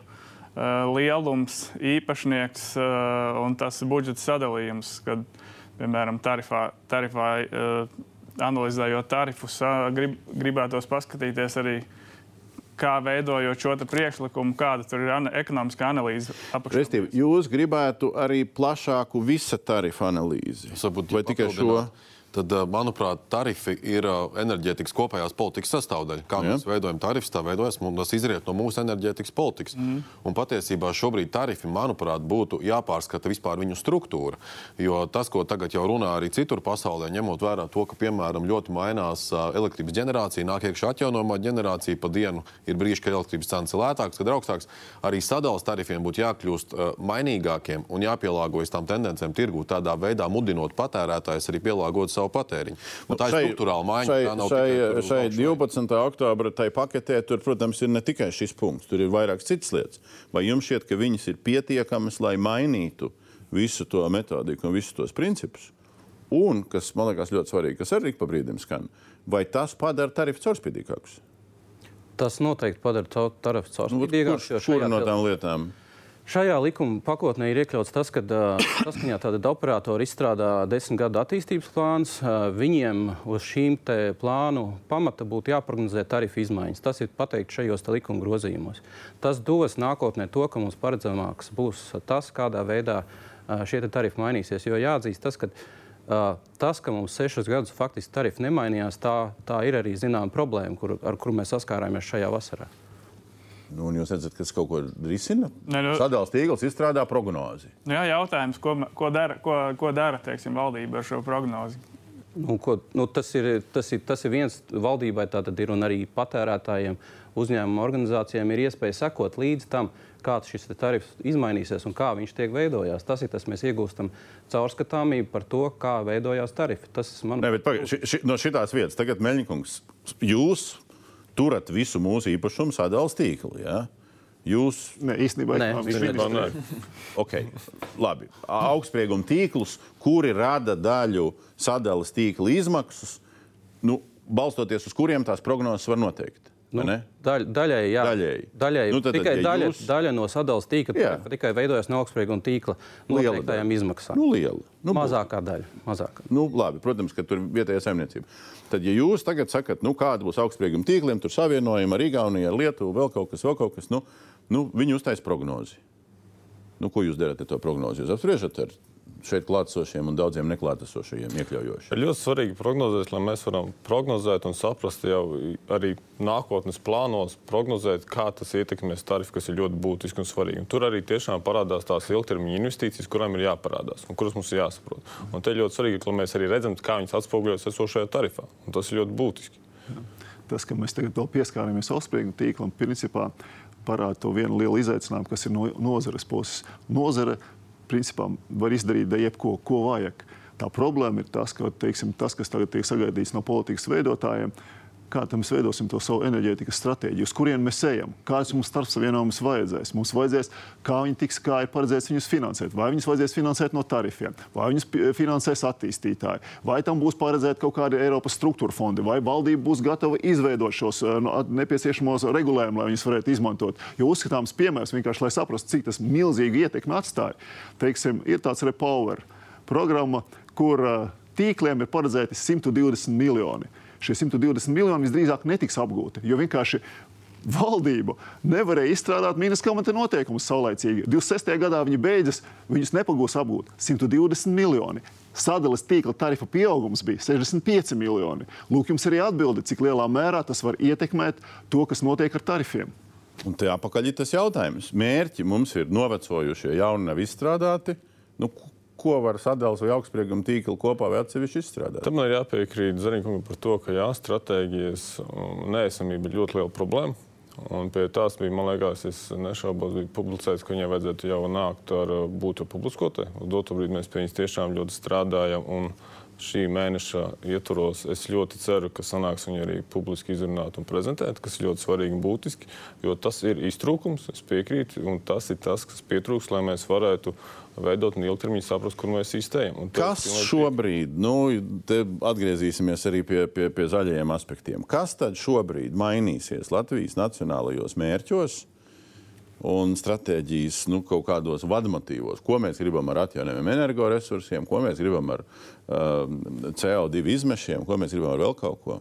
lielums, īpašnieks un tas budžeta sadalījums. Kad, piemēram, tarifā, tarifā uh, analizējot tarifus, uh, grib, gribētos paskatīties arī, kā veidojot šo priekšlikumu, kāda tur ir an ekonomiskā analīze. Restīvi, jūs gribētu arī plašāku visa tarifa analīzi? Vai tikai šo? Tad, eh, manuprāt, tarifi ir eh, enerģētikas kopējās politikas sastāvdaļa. Kā Jā. mēs veidojam tarifus, tā veidojas, tas izriet no mūsu enerģētikas politikas. Mm. Un patiesībā šobrīd tarifi, manuprāt, būtu jāpārskata vispār viņu struktūra. Jo tas, ko tagad jau runā arī citur pasaulē, ņemot vērā to, ka, piemēram, ļoti mainās eh, elektrības ģenerācija, nāk iekšā atjaunojamā ģenerācija, pa dienu ir brīži, kad elektrības cenas ir lētākas, kad augstākas. Arī sadales tarifiem būtu jākļūst mainīgākiem un jāpielāgojas tām tendencēm tirgū, tādā veidā mudinot patērētājus arī pielāgot savu savu patēriņu. Un tā šai, ir struktūrāla maiņa. Šai, šai, šai 12. oktobra tai paketē tur, protams, ir ne tikai šis punkts, tur ir vairākas citas lietas. Vai jums šķiet, ka viņas ir pietiekamas, lai mainītu visu to metodiku un visus tos principus? Un, kas man liekas ļoti svarīgi, kas arī pa brīdim skan, vai tas padara tarifu caurspīdīgākus? Tas noteikti padara tarifu caurspīdīgākus. Nu, kurš no tām lietām? Šajā likuma pakotnē ir iekļauts tas, ka saskaņā tāda operatora izstrādā desmit gadu attīstības plāns. Viņiem uz šīm plānu pamata būtu jāprognozē tarifu izmaiņas. Tas ir pateikts šajos likuma grozījumos. Tas dos nākotnē to, ka mums paredzamāks būs tas, kādā veidā šie tarifi mainīsies. Jo jāatzīst tas, ka tas, ka mums sešus gadus faktiski tarifi nemainījās, tā, tā ir arī zināma problēma, kur, ar kuru mēs saskārāmies šajā vasarā. Nu, jūs redzat, ka tas kaut ko risina. Nu, Sadalījums tīkls izstrādā prognozi. Nu, jā, jautājums, ko, ko dara, ko, ko dara teiksim, valdība ar šo prognozi? Nu, ko, nu, tas, ir, tas, ir, tas ir viens valdībai, tātad ir un arī patērētājiem, uzņēmuma organizācijām ir iespēja sekot līdzi tam, kāds šis tarifs izmainīsies un kā viņš tiek veidojās. Tas ir tas, mēs iegūstam caurskatāmību par to, kā veidojās tarifi. Tas man ir. Ši, ši, no šitās vietas tagad Meļņikungs, jūs turat visu mūsu īpašumu sadalījuma tīklu. Ja? Jūs ne, īstenībā nē. okay. Labi. Augstsprieguma tīklus, kuri rada daļu sadalījuma tīkla izmaksas, nu, balstoties uz kuriem tās prognozes var noteikt. Nu, daļ, daļēji, jā. Daļēji. daļēji. Nu, tad, tikai ja daļa, jūs... daļa no sadalījuma tīkla jā. tikai veidojas no augstsprieguma tīkla noteiktajām izmaksām. Nu, liela. Nu, mazākā daļa. Mazākā. Nu, labi, protams, ka tur ir vietējā saimniecība. Tad, ja jūs tagad sakat, nu, kāda būs augstsprieguma tīkliem, tur savienojumi ar Igauniju, ar Lietuvu, vēl kaut kas, vēl kaut kas, nu, nu viņi uztais prognozi. Nu, ko jūs darat ar to prognozi? Jūs apspriežat ar šeit klātesošiem un daudziem neklātesošiem iekļaujoši. Ir ļoti svarīgi prognozēt, lai mēs varam prognozēt un saprast jau arī nākotnes plānos, prognozēt, kā tas ietekmēs tarifu, kas ir ļoti būtiski un svarīgi. Un tur arī tiešām parādās tās ilgtermiņa investīcijas, kurām ir jāparādās un kuras mums ir jāsaprot. Un te ļoti svarīgi, lai mēs arī redzam, kā viņas atspoguļojas esošajā tarifā. Un tas ir ļoti būtiski. Tas, ka mēs tagad vēl pieskārāmies Austrijas tīklam, principā parāda to vienu lielu izaicinājumu, kas ir no nozares puses. Nozare principā var izdarīt jebko, ko vajag. Tā problēma ir tas, ka teiksim, tas, kas tagad tiek sagaidīts no politikas veidotājiem, kā mēs veidosim to savu enerģētikas stratēģiju, uz kurien mēs ejam, kādas mums starpsavienojumus vajadzēs. Mums vajadzēs, kā viņi tiks, kā ir paredzēts viņus finansēt. Vai viņus vajadzēs finansēt no tarifiem, vai viņus finansēs attīstītāji, vai tam būs paredzēti kaut kādi Eiropas struktūra fondi, vai valdība būs gatava izveidot šos eh, nepieciešamos regulējumus, lai viņus varētu izmantot. Jo uzskatāms piemērs vienkārši, lai saprastu, cik tas milzīgi ietekmi atstāja. Teiksim, ir tāds Repower programma, kur uh, tīkliem ir paredzēti 120 miljoni šie 120 miljoni visdrīzāk netiks apgūti. Jo vienkārši valdība nevarēja izstrādāt minus klimata noteikumus saulēcīgi. 26. gadā viņi beidzas, viņus nepagūs apgūt 120 miljoni. Sadales tīkla tarifa pieaugums bija 65 miljoni. Lūk, jums arī atbildi, cik lielā mērā tas var ietekmēt to, kas notiek ar tarifiem. Un te apakaļ ir tas jautājums. Mērķi mums ir novecojušie, jauni nav izstrādāti. Nu, ko var sadalīt vai augstsprieguma tīklu kopā vai atsevišķi izstrādāt? Tam ir jāpiekrīt Zariņkungam par to, ka jā, stratēģijas neesamība ir ļoti liela problēma. Un pie tās bija, man liekas, es nešaubos, bija publicēts, ka viņai vajadzētu jau nākt ar būtu publiskotai. Uz doto brīdi mēs pie viņas tiešām ļoti strādājam. Un šī mēneša ietvaros es ļoti ceru, ka sanāks viņu arī publiski izrunāt un prezentēt, kas ir ļoti svarīgi un būtiski. Jo tas ir iztrūkums, es piekrītu, un tas ir tas, kas pietrūks, lai mēs varētu veidot un ilgtermiņā saprast, kur mēs īstējam. Kas šobrīd, nu, atgriezīsimies arī pie, pie, pie zaļajiem aspektiem, kas tad šobrīd mainīsies Latvijas nacionālajos mērķos? un stratēģijas nu, kaut kādos vadmotīvos, ko mēs gribam ar atjaunojumiem energoresursiem, ko mēs gribam ar uh, CO2 izmešiem, ko mēs gribam ar vēl kaut ko.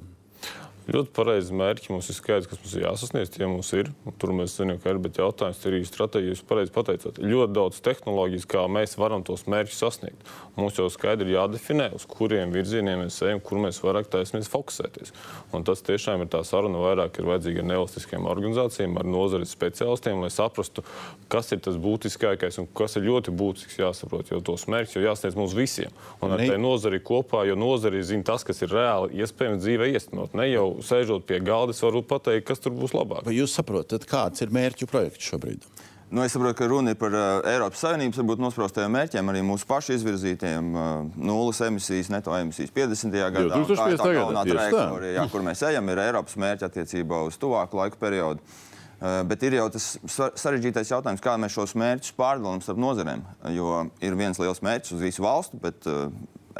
Ļoti pareizi mērķi mums ir skaidrs, kas mums ir jāsasniedz. Tie mums ir. Tur mēs zinām, ka ir. Bet jautājums ir arī stratēģija. Jūs pareizi pateicāt. Ļoti daudz tehnoloģijas, kā mēs varam tos mērķus sasniegt. Mums jau skaidri jādefinē, uz kuriem virzieniem mēs ejam, kur mēs vairāk taisnīgi fokusēties. Un tas tiešām ir tā saruna vairāk ir vajadzīga ar nevalstiskajām organizācijām, ar nozares speciālistiem, lai saprastu, kas ir tas būtiskākais un kas ir ļoti būtisks jāsaprot. Jo tos mērķus jau jāsniedz mums visiem. Un ar ne... tai nozari kopā, jo nozari zina tas, kas ir reāli iespējams dzīvē iestenot. Ne jau sēžot pie galda, es varu pateikt, kas tur būs labāk. Vai jūs saprotat, kāds ir mērķu projekts šobrīd? Nu, es saprotu, ka runa ir par uh, Eiropas Savienības varbūt, nospraustajiem mērķiem, arī mūsu pašu izvirzītiem uh, nulles emisijas, neto emisijas 50. gadā. Jo, tā ir tā galvenā trajektorija, kur mēs ejam, ir Eiropas mērķi attiecībā uz tuvāku laiku periodu. Uh, bet ir jau tas sarežģītais jautājums, kā mēs šos mērķus pārdalām starp nozarēm. Jo ir viens liels mērķis uz visu valstu, bet uh,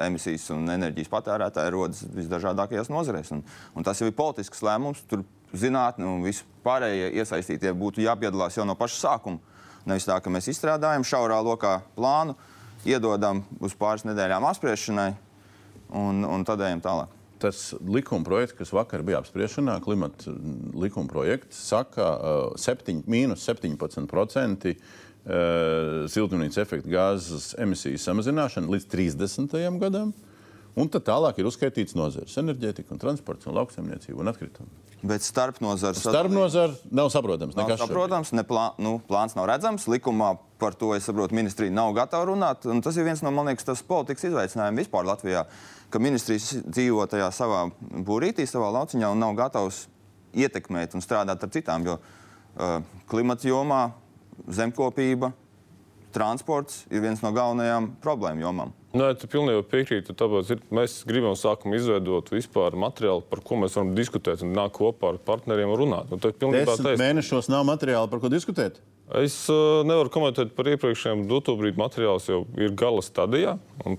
emisijas un enerģijas patērētāji rodas visdažādākajās nozarēs. Un, un tas jau ir politisks lēmums. Tur zinātnē un vispārējie iesaistītie būtu jāpiedalās jau no paša sākuma. Nevis tā, ka mēs izstrādājam šaurā lokā plānu, iedodam uz pāris nedēļām apspriešanai un, un tad ejam tālāk. Tas likuma projekts, kas vakar bija apspriešanā, klimata likuma projekts, saka, ka 7, mīnus 17% Uh, siltumnīca efekta gāzes emisiju samazināšanu līdz 30. gadam. Un tad tālāk ir uzskaitīts nozares - enerģētika, un transports, un lauksaimniecība un atkritumi. Bet starp nozars starp nozar nav saprotams. Nav saprotams, ne plā, nu, plāns nav redzams. Likumā par to, es saprotu, ministrija nav gatava runāt. Tas ir viens no, man liekas, tas politikas izaicinājumiem vispār Latvijā, ka ministrijas dzīvo tajā savā būrītī, savā lauciņā un nav gatavs ietekmēt un strādāt ar citām. Jo uh, klimata jomā zemkopība, transports ir viens no galvenajām problēmu jomām. Nē, tu pilnībā piekrīti. Tāpēc ir, mēs gribam sākumā izveidot vispār materiālu, par ko mēs varam diskutēt un nākt kopā ar partneriem un runāt. Nu, Desmit mēnešos nav materiāla, par ko diskutēt. Es uh, nevaru komentēt par iepriekšējiem doto brīdi. Materiāls jau ir gala stadijā.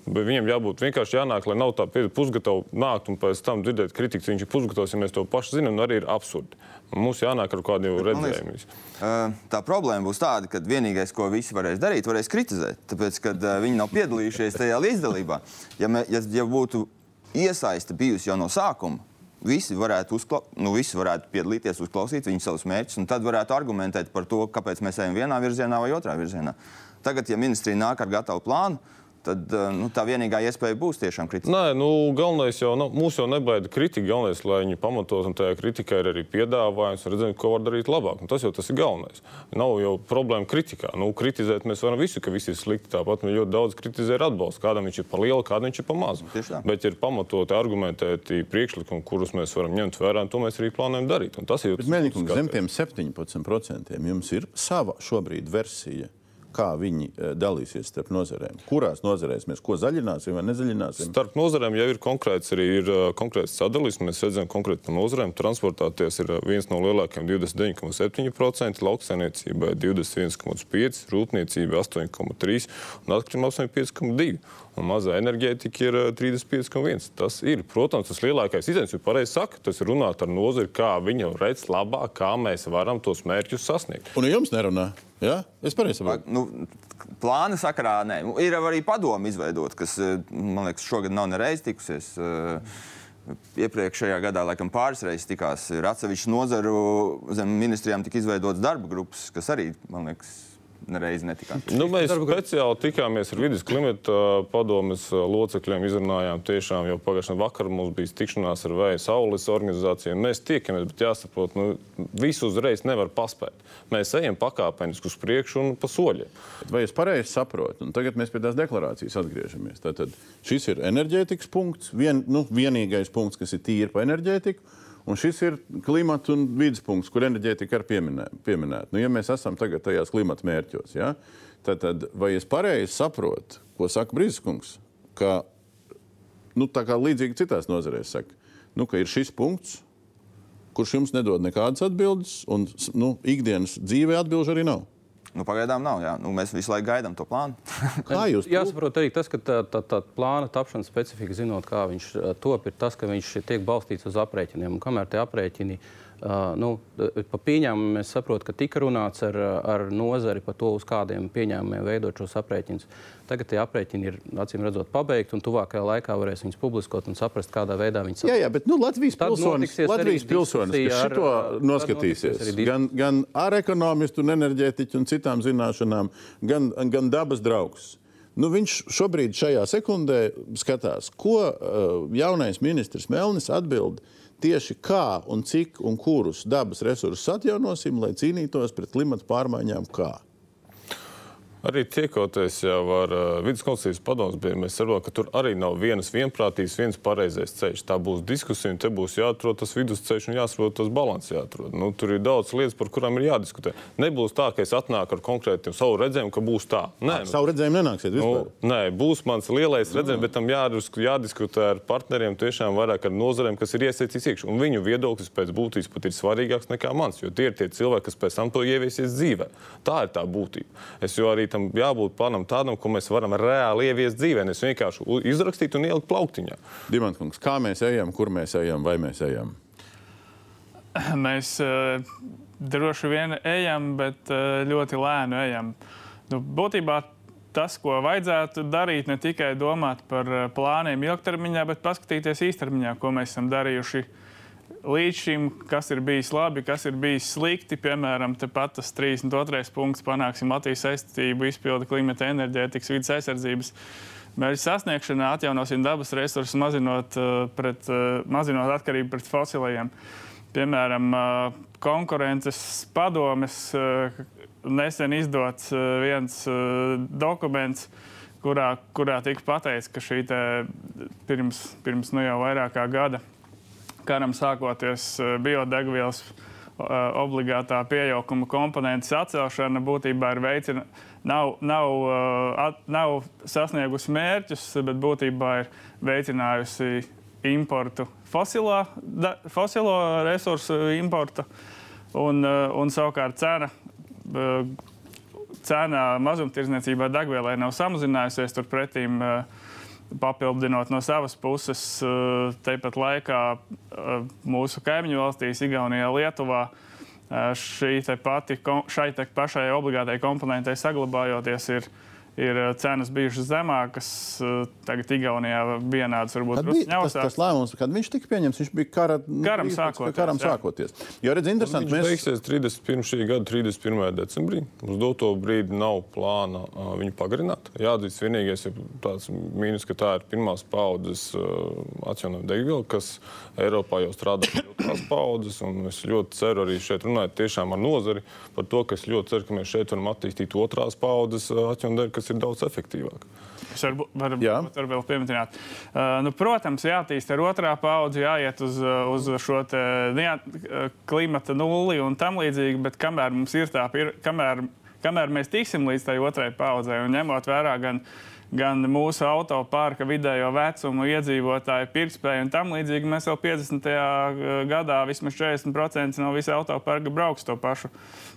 Viņam jābūt vienkārši jānāk, lai nav tā pusgatava nākt un pēc tam dzirdēt kritiku. Viņš ir pusgatavs, ja mēs to paši zinām, arī ir absurdi. Mums jānāk ar kādiem redzējumiem. Uh, tā problēma būs tāda, ka vienīgais, ko visi varēs darīt, varēs kritizēt. Tāpēc, kad uh, viņi nav piedalījušies tajā līdzdalībā, ja, mē, ja, ja būtu iesaiste bijusi jau no sākuma, visi varētu, uzkla... nu, visi varētu piedalīties, uzklausīt viņu savus mērķus, un tad varētu argumentēt par to, kāpēc mēs ejam vienā virzienā vai otrā virzienā. Tagad, ja ministrija nāk ar gatavu plānu, tad eh, nu, tā vienīgā iespēja būs tiešām kritika. Nē, nu, galvenais jau nav, mūs jau nebaida kritika. Galvenais, lai viņi pamatos, un tajā kritikā ir arī piedāvājums, redzēt, ko var darīt labāk. Un tas jau tas ir galvenais. Nav jau problēma kritikā. Nu, kritizēt mēs varam visu, ka viss ir slikti. Tāpat mēs ļoti daudz kritizējam ar atbalstu. Kādam viņš ir par lielu, kādam viņš ir par mazu. Bet ir pamatoti argumentēti priekšlikumi, kurus mēs varam ņemt vērā, un to mēs arī plānojam darīt. Un tas ir jau tas, zem tiem 17% jums ir sava šobrīd versija kā viņi e, dalīsies starp nozarēm. Kurās nozarēs mēs ko zaļināsim vai nezaļināsim? Starp nozarēm jau ir konkrēts, arī ir e, konkrēts sadalījums. Mēs redzam konkrēti par nozarēm. Transportāties ir e, viens no lielākajiem 29,7%, lauksainiecībai 21,5%, rūpniecībai 8,3% un atkrituma 85,2%. Un mazā enerģētika ir 35,1. Tas ir, protams, tas lielākais izaicinājums. Jūs pareizi sakat, tas ir runāt ar nozari, kā viņa redz labāk, kā mēs varam tos mērķus sasniegt. Un jums nerunā? Ja? Es pareizi saprotu. Nu, plāna sakarā nē. Ir arī padomu izveidot, kas man liekas šogad nav nereiz tikusies. iepriekšējā gadā laikam pāris reizes tikās. Ir atsevišķu nozaru zem ministrijām tika izveidotas darba grupas, kas arī, man liekas, nereizi netikām. Nu, mēs speciāli tikāmies ar vidus klimata padomes locekļiem, izrunājām tiešām, jo pagājušajā vakarā mums bija tikšanās ar Vēja Saules organizāciju. Mēs tiekamies, bet jāsaprot, nu, visu uzreiz nevar paspēt. Mēs ejam pakāpeniski uz priekšu un pa soļiem. Vai es pareizi saprotu? Un tagad mēs pie tās deklarācijas atgriežamies. Tātad šis ir enerģētikas punkts, vien, nu, vienīgais punkts, kas ir tīri par enerģētiku. Un šis ir klimata un vidas punkts, kur enerģētika ir pieminē, pieminēta. Nu, ja mēs esam tagad tajās klimata mērķos, ja, tad, tad vai es pareizi saprotu, ko saka Brīskungs, ka nu, tā kā līdzīgi citās nozarēs saka, nu, ka ir šis punkts, kurš jums nedod nekādas atbildes, un nu, ikdienas dzīvē atbilžu arī nav. Nu, pagaidām nav. Jā. Nu, mēs visu laiku gaidām to plānu. Kā jūs to Jāsaprot arī tas, ka tā, tā, tā plāna tapšanas specifika, zinot, kā viņš uh, top, ir tas, ka viņš tiek balstīts uz aprēķiniem. Un kamēr tie aprēķini Uh, nu, pa pieņēmumu mēs saprotam, ka tika runāts ar, ar nozari par to, uz kādiem pieņēmumiem veidot šos aprēķinus. Tagad tie aprēķini ir acīm redzot pabeigti, un tuvākajā laikā varēs viņus publiskot un saprast, kādā veidā viņi strādā. Jā, jā, bet nu, Latvijas pilsonis, Latvijas pilsonis kas ar- šito noskatīsies arī gan, gan ar ekonomistu, un enerģētiķu un citām zināšanām, gan, gan dabas draugs. Nu, viņš šobrīd šajā sekundē skatās, ko uh, jaunais ministrs Melnis atbild tieši kā un cik un kurus dabas resursus atjaunosim, lai cīnītos pret klimatu pārmaiņām. Kā? Arī tiekoties jau ar uh, vidus konstitūcijas padomus, mēs saprotam, ka tur arī nav vienas vienprātības, viens pareizais ceļš. Tā būs diskusija, un te būs jāatrod tas vidusceļš un jāsaprot tas līdzsvars. Jāatrod. Nu, tur ir daudz lietas, par kurām ir jādiskutē. Nebūs tā, ka es atnāku ar konkrētiem savu redzējumu, ka būs tā. Nē, nu, Savu redzējumu nenāksiet Nu, vispār. nē, būs mans lielais redzējums, bet tam jādisku, jādiskutē ar partneriem, tiešām vairāk ar nozarēm, kas ir iesaistīts iekšā. Un viņu viedoklis pēc būtības pat ir svarīgāks nekā mans, jo tie ir tie cilvēki, kas pēc tam to ieviesies dzīvē. Tā ir tā būtība. Es jau arī tam jābūt plānam tādam, ko mēs varam reāli ieviest dzīvē. Nevis vienkārši u- izrakstīt un ielikt plauktiņā. Dimantkungs, kā mēs ejam, kur mēs ejam, vai mēs ejam? Mēs uh, droši vien ejam, bet uh, ļoti lēni ejam. Nu, būtībā tas, ko vajadzētu darīt, ne tikai domāt par uh, plāniem ilgtermiņā, bet paskatīties īstermiņā, ko mēs esam darījuši līdz šim, kas ir bijis labi, kas ir bijis slikti. Piemēram, tepat tas 32. punkts panāksim Latvijas saistību izpildi klimata, enerģētikas, vidas aizsardzības. Mērķa sasniegšanā atjaunosim dabas resursus, mazinot, uh, pret, uh, mazinot atkarību pret fosilajiem. Piemēram, uh, konkurences padomes nesen izdots viens dokuments, kurā, kurā tika pateikts, ka šī pirms, pirms nu jau vairāk kā gada karam sākoties uh, biodegvielas uh, obligātā pieauguma komponentes atcelšana būtībā ir veicina, nav, nav, uh, at, nav sasniegusi mērķus, bet būtībā ir veicinājusi importu fosilo, da, fosilo resursu importu un, un savukārt cena. Cena mazumtirdzniecībā degvielai nav samazinājusies, turpretī uh, papildinot no savas puses, uh, tepat laikā uh, mūsu kaimiņu valstīs, Igaunijā, Lietuvā, uh, šī te pati, šai te pašai obligātai komponentei saglabājoties, ir, ir uh, cenas bijušas zemākas. uh, Tagad Igaunijā vienādas varbūt bija drusku tas, tas lēmums, kad viņš tika pieņemts, viņš bija kara, nu, Karam īstenībā, sākoties, Karam jā. sākoties. Jo redz, interesanti, Viņš mēs beigsies 31. šī gada 31. decembrī. Uz doto brīdi nav plāna uh, viņu pagarināt. Jāatzīst, vienīgais ir tāds mīnus, ka tā ir pirmās paudzes uh, atjaunojama degviela, kas Eiropā jau strādā pie otrās paudzes. un Es ļoti ceru arī šeit runāt tiešām ar nozari par to, ka es ļoti ceru, ka mēs šeit varam attīstīt otrās paudzes uh, atjaunojumu degvielu, kas ir daudz efektīvāka. Es varu, varu, Jā. varu vēl pieminēt. Uh, nu, protams, jātīst ar otrā paudzi, jāiet uz, uh, uz šo te, neat, uh, klimata nulli un tam līdzīgi, bet kamēr mums ir tā, pir, kamēr, kamēr mēs tiksim līdz tai otrai paudzei un ņemot vērā gan, gan mūsu autoparka vidējo vecumu, iedzīvotāju pirktspēju un tam līdzīgi, mēs jau 50. gadā vismaz 40% no visa autoparka brauks to pašu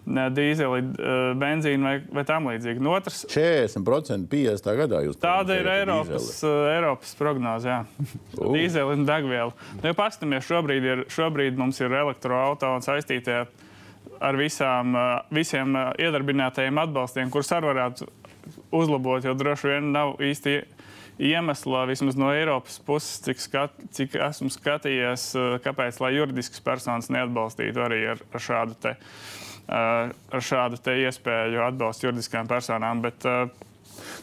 dīzeli, uh, benzīnu vai, vai tam līdzīgi. No otras 40% 50. gadā jūs Tāda ir Eiropas, dīzeli. uh, Eiropas prognoze. jā. Dīzeļa un degviela. Nu, ja paskatāmies, šobrīd, ir, šobrīd mums ir elektroautorāta un saistītie ar visām, visiem iedarbinātajiem atbalstiem, kurus arī varētu uzlabot, jo droši vien nav īsti iemesla, vismaz no Eiropas puses, cik, skat, cik esmu skatījies, uh, kāpēc juridiskas personas neatbalstītu arī ar, ar šādu te. Uh, ar šādu iespēju atbalstu juridiskām personām. Bet, uh,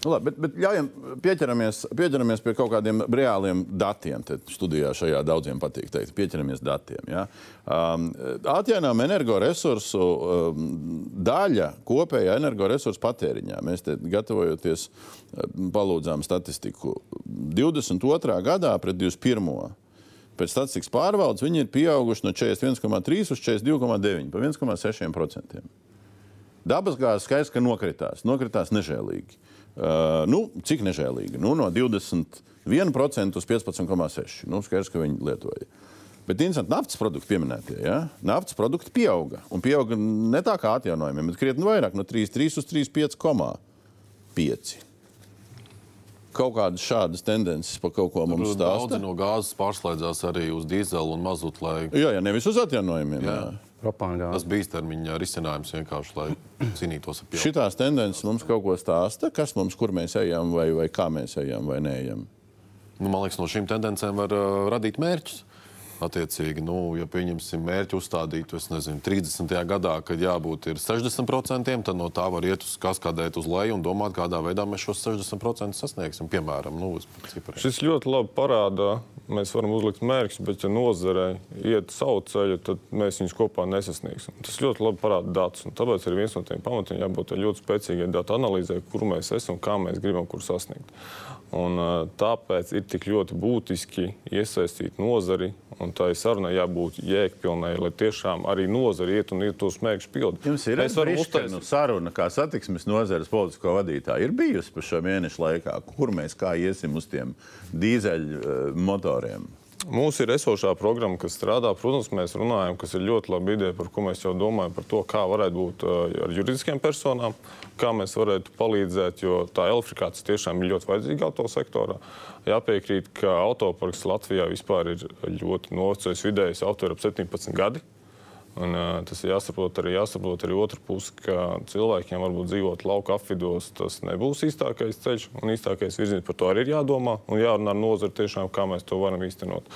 Nu, labi, bet, bet ļaujam, pieķeramies, pieķeramies pie kaut kādiem reāliem datiem. Te studijā šajā daudziem patīk teikt, pieķeramies datiem. Ja? Um, Atjaunām energoresursu um, daļa kopējā energoresursu patēriņā. Mēs te gatavojoties um, palūdzām statistiku 22. gadā pret 21. Pēc statistikas pārvaldes viņi ir pieauguši no 41,3 uz 42,9 pa 1,6%. Dabasgāze skaidrs, ka nokritās. Nokritās nežēlīgi. Uh, nu, cik nežēlīgi? Nu, no 21% uz 15,6%. Nu, skaidrs, ka viņi lietoja. Bet interesanti, naftas produkti pieminētie. Ja? Naftas produkti pieauga. Un pieauga ne tā kā atjaunojumiem, bet krietni vairāk, no 3,3 uz 3,5. Kaut kādas šādas tendences par kaut ko mums stāsta. Daudzi no gāzes pārslēdzās arī uz dīzelu un mazutu. Lai... Jā, jā, nevis uz atjaunojumiem. Jā. Jā. Tas bija īstermiņa risinājums vienkārši, lai cīnītos ar pieaugumu. Šitās tendences mums kaut ko stāsta, kas mums, kur mēs ejam, vai, vai kā mēs ejam, vai neejam. Nu, man liekas, no šīm tendencēm var uh, radīt mērķus. Attiecīgi, nu, ja pieņemsim mērķi uzstādītu, es nezinu, 30. gadā, kad jābūt 60%, tad no tā var iet uz kaskādēt uz leju un domāt, kādā veidā mēs šos 60% sasniegsim. Piemēram, nu, šis ļoti labi parāda, mēs varam uzlikt mērķus, bet ja nozarē iet savu ceļu, tad mēs viņus kopā nesasniegsim. Tas ļoti labi parāda datus. Tāpēc ir viens no tiem pamatiem jābūt ļoti spēcīgai datu analīzē, kur mēs esam un kā mēs gribam kur sasniegt. Un, tāpēc ir tik ļoti būtiski iesaistīt nozari, un tā sarunai jābūt jēgpilnai, lai tiešām arī nozari iet un iet tos mērķus pildīt. Jums ir uztaisīt... saruna, kā satiksmes nozares politisko vadītāju, ir bijusi pa šo mēnešu laikā, kur mēs kā iesim uz tiem dīzeļu motoriem. Mums ir esošā programma, kas strādā. Protams, mēs runājam, kas ir ļoti laba ideja, par ko mēs jau domājam, par to, kā varētu būt ar juridiskiem personām, kā mēs varētu palīdzēt, jo tā elektrifikācija tiešām ir ļoti vajadzīga autosektorā. Jāpiekrīt, ka autoparks Latvijā vispār ir ļoti novecojis vidējais auto ir ap 17 gadi. Un, uh, tas ir jāsaprot arī, jāsaprot arī otra puse, ka cilvēkiem varbūt dzīvot lauka apvidos, tas nebūs īstākais ceļš un īstākais virziens. Par to arī ir jādomā un jārunā ar nozari tiešām, kā mēs to varam īstenot.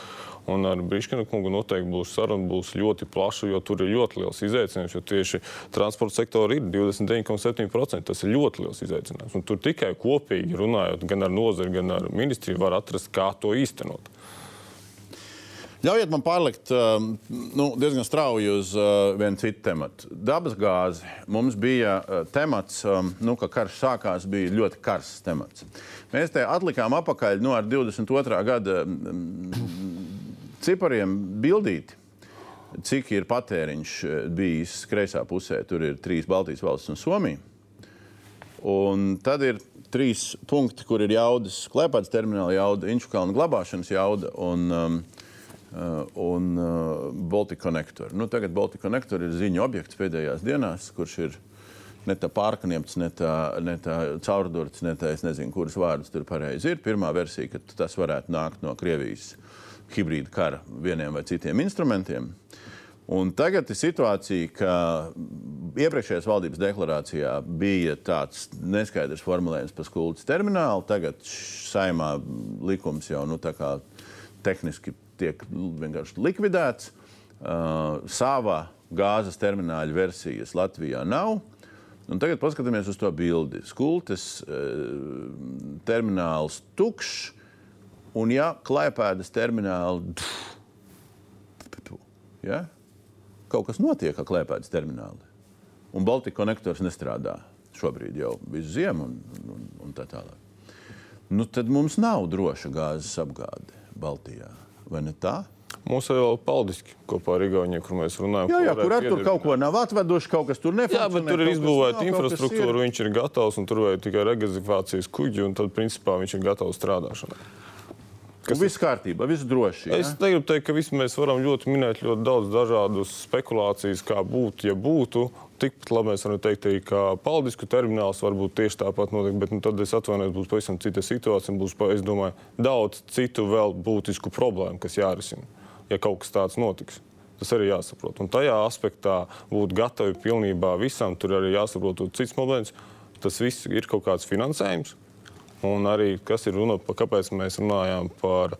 Un ar Brīskina kungu noteikti būs saruna, būs ļoti plaša, jo tur ir ļoti liels izaicinājums. Jo tieši transporta sektora ir 29,7%. Tas ir ļoti liels izaicinājums. Un tur tikai kopīgi runājot gan ar nozari, gan ar ministriju, var atrast, kā to īstenot. Ļaujiet man pārlikt um, nu, diezgan strauji uz uh, vienu citu tematu. Dabas gāzi mums bija uh, temats, um, nu, ka karš sākās, bija ļoti karsts temats. Mēs te atlikām apakaļ nu, 22. gada um, cipariem bildīti. Cik ir patēriņš uh, bijis kreisā pusē? Tur ir trīs Baltijas valsts un Somija. Un tad ir trīs punkti, kur ir jaudas, klēpāts termināla jauda, inču kalnu glabāšanas jauda. Un, um, un uh, Baltic Connector. Nu, tagad Baltic Connector ir ziņu objekts pēdējās dienās, kurš ir ne tā pārkniepts, ne tā, ne tā caurdurts, ne tā es nezinu, kuras vārdus tur pareizi ir. Pirmā versija, ka tas varētu nākt no Krievijas hibrīda kara vieniem vai citiem instrumentiem. Un tagad ir situācija, ka iepriekšējās valdības deklarācijā bija tāds neskaidrs formulējums par skuldas terminālu. Tagad saimā likums jau nu, tehniski tiek vienkārši likvidēts. Uh, savā gāzes termināļa versijas Latvijā nav. Un tagad paskatāmies uz to bildi. Skultes uh, termināls tukšs, un ja klēpēdas termināli, ja, kaut kas notiek ar klēpēdas termināli. Un Baltika konektors nestrādā šobrīd jau visu ziemu un, un, un tā tālāk. Nu, tad mums nav droša gāzes apgāde Baltijā vai ne tā? Mums ir paldiski kopā ar Igauniju, kur mēs runājam. Jā, jā kur ar tur kaut ko nav atveduši, kaut kas tur nefunkcionē. Jā, bet tur ir izbūvēta infrastruktūra, viņš ir gatavs un tur vajag tikai regazifikācijas kuģi, un tad principā viņš ir gatavs strādāšanai. Kas viss kārtībā, viss droši. Ja? Es negribu teikt, ka visi mēs varam ļoti minēt ļoti daudz dažādas spekulācijas, kā būtu, ja būtu. Tikpat labi mēs varam teikt, arī, ka Paldisku termināls varbūt tieši tāpat notiek, bet nu, tad es atvainojos, būs pavisam cita situācija. Būs, es domāju, daudz citu vēl būtisku problēmu, kas jārisina, ja kaut kas tāds notiks. Tas arī jāsaprot. Un tajā aspektā būt gatavi pilnībā visam, tur arī jāsaprot cits moments tas viss ir kaut kāds finansējums. Un arī kas ir runa par, kāpēc mēs runājam par